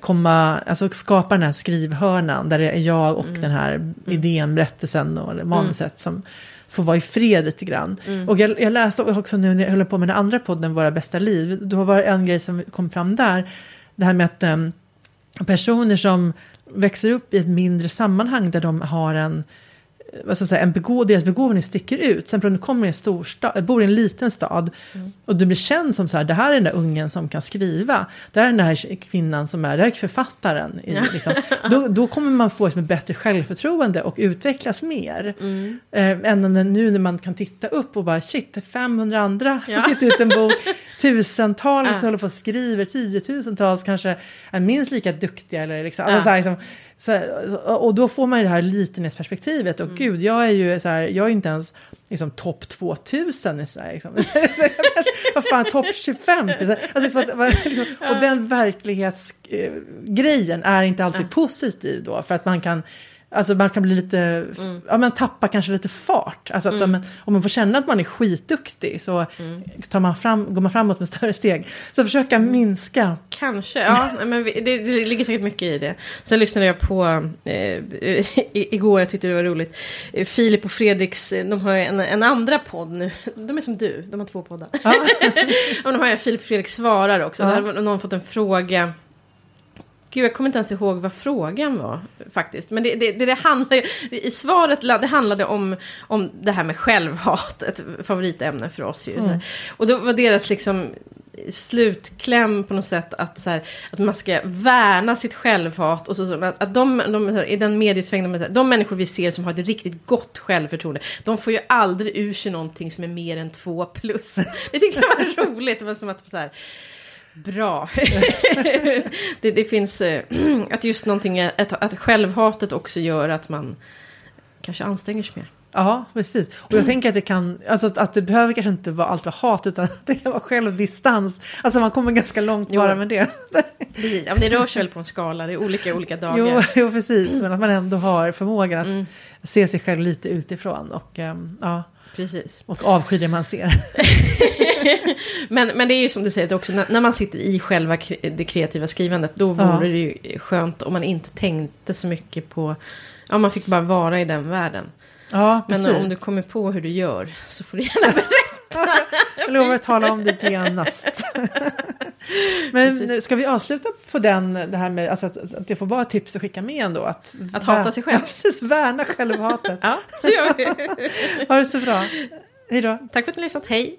Speaker 2: komma, alltså skapa den här skrivhörnan där det är jag och
Speaker 1: Mm.
Speaker 2: den här idén, berättelsen och eller manuset som får vara i fred lite grann.
Speaker 1: Mm.
Speaker 2: Och jag, jag läste också nu när jag höll på med den andra podden, Våra bästa liv, då var det en grej som kom fram där, det här med att ehm, personer som växer upp i ett mindre sammanhang där de har en vad ska man säga, en begå, deras begåvning sticker ut. Sen om du kommer i en storstad, bor i en liten stad och du blir känd som så här, det här är den där ungen som kan skriva. Det här är den här kvinnan som är, det här är författaren. I, liksom. då, då kommer man få liksom, ett bättre självförtroende och utvecklas mer. Eh, än nu när man kan titta upp och bara shit, det är 500 andra
Speaker 1: Ja.
Speaker 2: har gett ut en bok. [laughs] Tusentals
Speaker 1: Ja.
Speaker 2: håller på och skriver, tiotusentals kanske är minst lika duktiga. Eller liksom, alltså,
Speaker 1: Ja.
Speaker 2: så här, liksom, så, och då får man ju det här litenhetsperspektivet. Och
Speaker 1: Mm.
Speaker 2: gud, jag är ju så här, jag är inte ens liksom, topp 2000 i Sverige. Liksom. [laughs] Vad fan, topp 25? Typ. Alltså, liksom, liksom, och den verklighetsgrejen är inte alltid positiv då. För att man kan Alltså man kan bli lite,
Speaker 1: Mm.
Speaker 2: ja man tappar kanske lite fart. Alltså att om, om man får känna att man är skitduktig så
Speaker 1: Mm.
Speaker 2: tar man fram, går man framåt med större steg. Så försöka minska.
Speaker 1: Kanske, ja. Men det, det ligger säkert mycket i det. Sen lyssnade jag på, eh, igår, jag tyckte det var roligt, Filip och Fredriks, eh, de har en, en andra podd nu. De är som du, de har två poddar.
Speaker 2: Ja. [laughs]
Speaker 1: och de har Filip och Fredrik svarar också.
Speaker 2: Ja.
Speaker 1: Där har någon fått en fråga. Gud, jag kommer inte ens ihåg vad frågan var faktiskt. Men det, det, det, det handlar, i svaret det handlade om, om det här med självhat, ett favoritämne för oss ju. här. Och då var deras liksom slutkläm på något sätt att, så här, att man ska värna sitt självhat. Och så, så, att, att de, de, i den mediesvängen, de, de människor vi ser som har ett riktigt gott självförtroende, de får ju aldrig ur sig någonting som är mer än två plus. [laughs] Det tyckte jag var roligt. Det var som att så här, Bra. [laughs] det, det finns, eh, [clears throat] att just någonting, att, att självhatet också gör att man kanske anstränger sig mer.
Speaker 2: Ja, precis. Och jag tänker att det kan, alltså att, det behöver kanske inte vara allt vara hat utan [laughs] det kan vara självdistans. Alltså man kommer ganska långt
Speaker 1: Jo.
Speaker 2: bara med det. [laughs]
Speaker 1: Precis. Ja, men det rör sig väl på en skala, det är olika olika dagar.
Speaker 2: Jo, jo, precis. Men att man ändå har förmågan att
Speaker 1: Mm.
Speaker 2: se sig själv lite utifrån och, ehm, ja,
Speaker 1: Precis.
Speaker 2: och avsky det man ser. [laughs]
Speaker 1: Men, men det är ju som du säger, också när, när man sitter i själva kre- det kreativa skrivandet, då
Speaker 2: Ja.
Speaker 1: vore det ju skönt om man inte tänkte så mycket på, ja man fick bara vara i den världen.
Speaker 2: Ja,
Speaker 1: Men
Speaker 2: precis.
Speaker 1: om du kommer på hur du gör så får du gärna [laughs] berätta. [laughs]
Speaker 2: Jag lovar att tala om det genast. [laughs] Men nu ska vi avsluta på den, det här med alltså att, att det får vara ett tips att skicka med ändå. Att,
Speaker 1: Att hata sig själv.
Speaker 2: Ja, [laughs] precis, värna självhatet.
Speaker 1: Ja, så gör vi.
Speaker 2: Ha det så bra. Hej då.
Speaker 1: Tack för att ni har lyssnat, hej!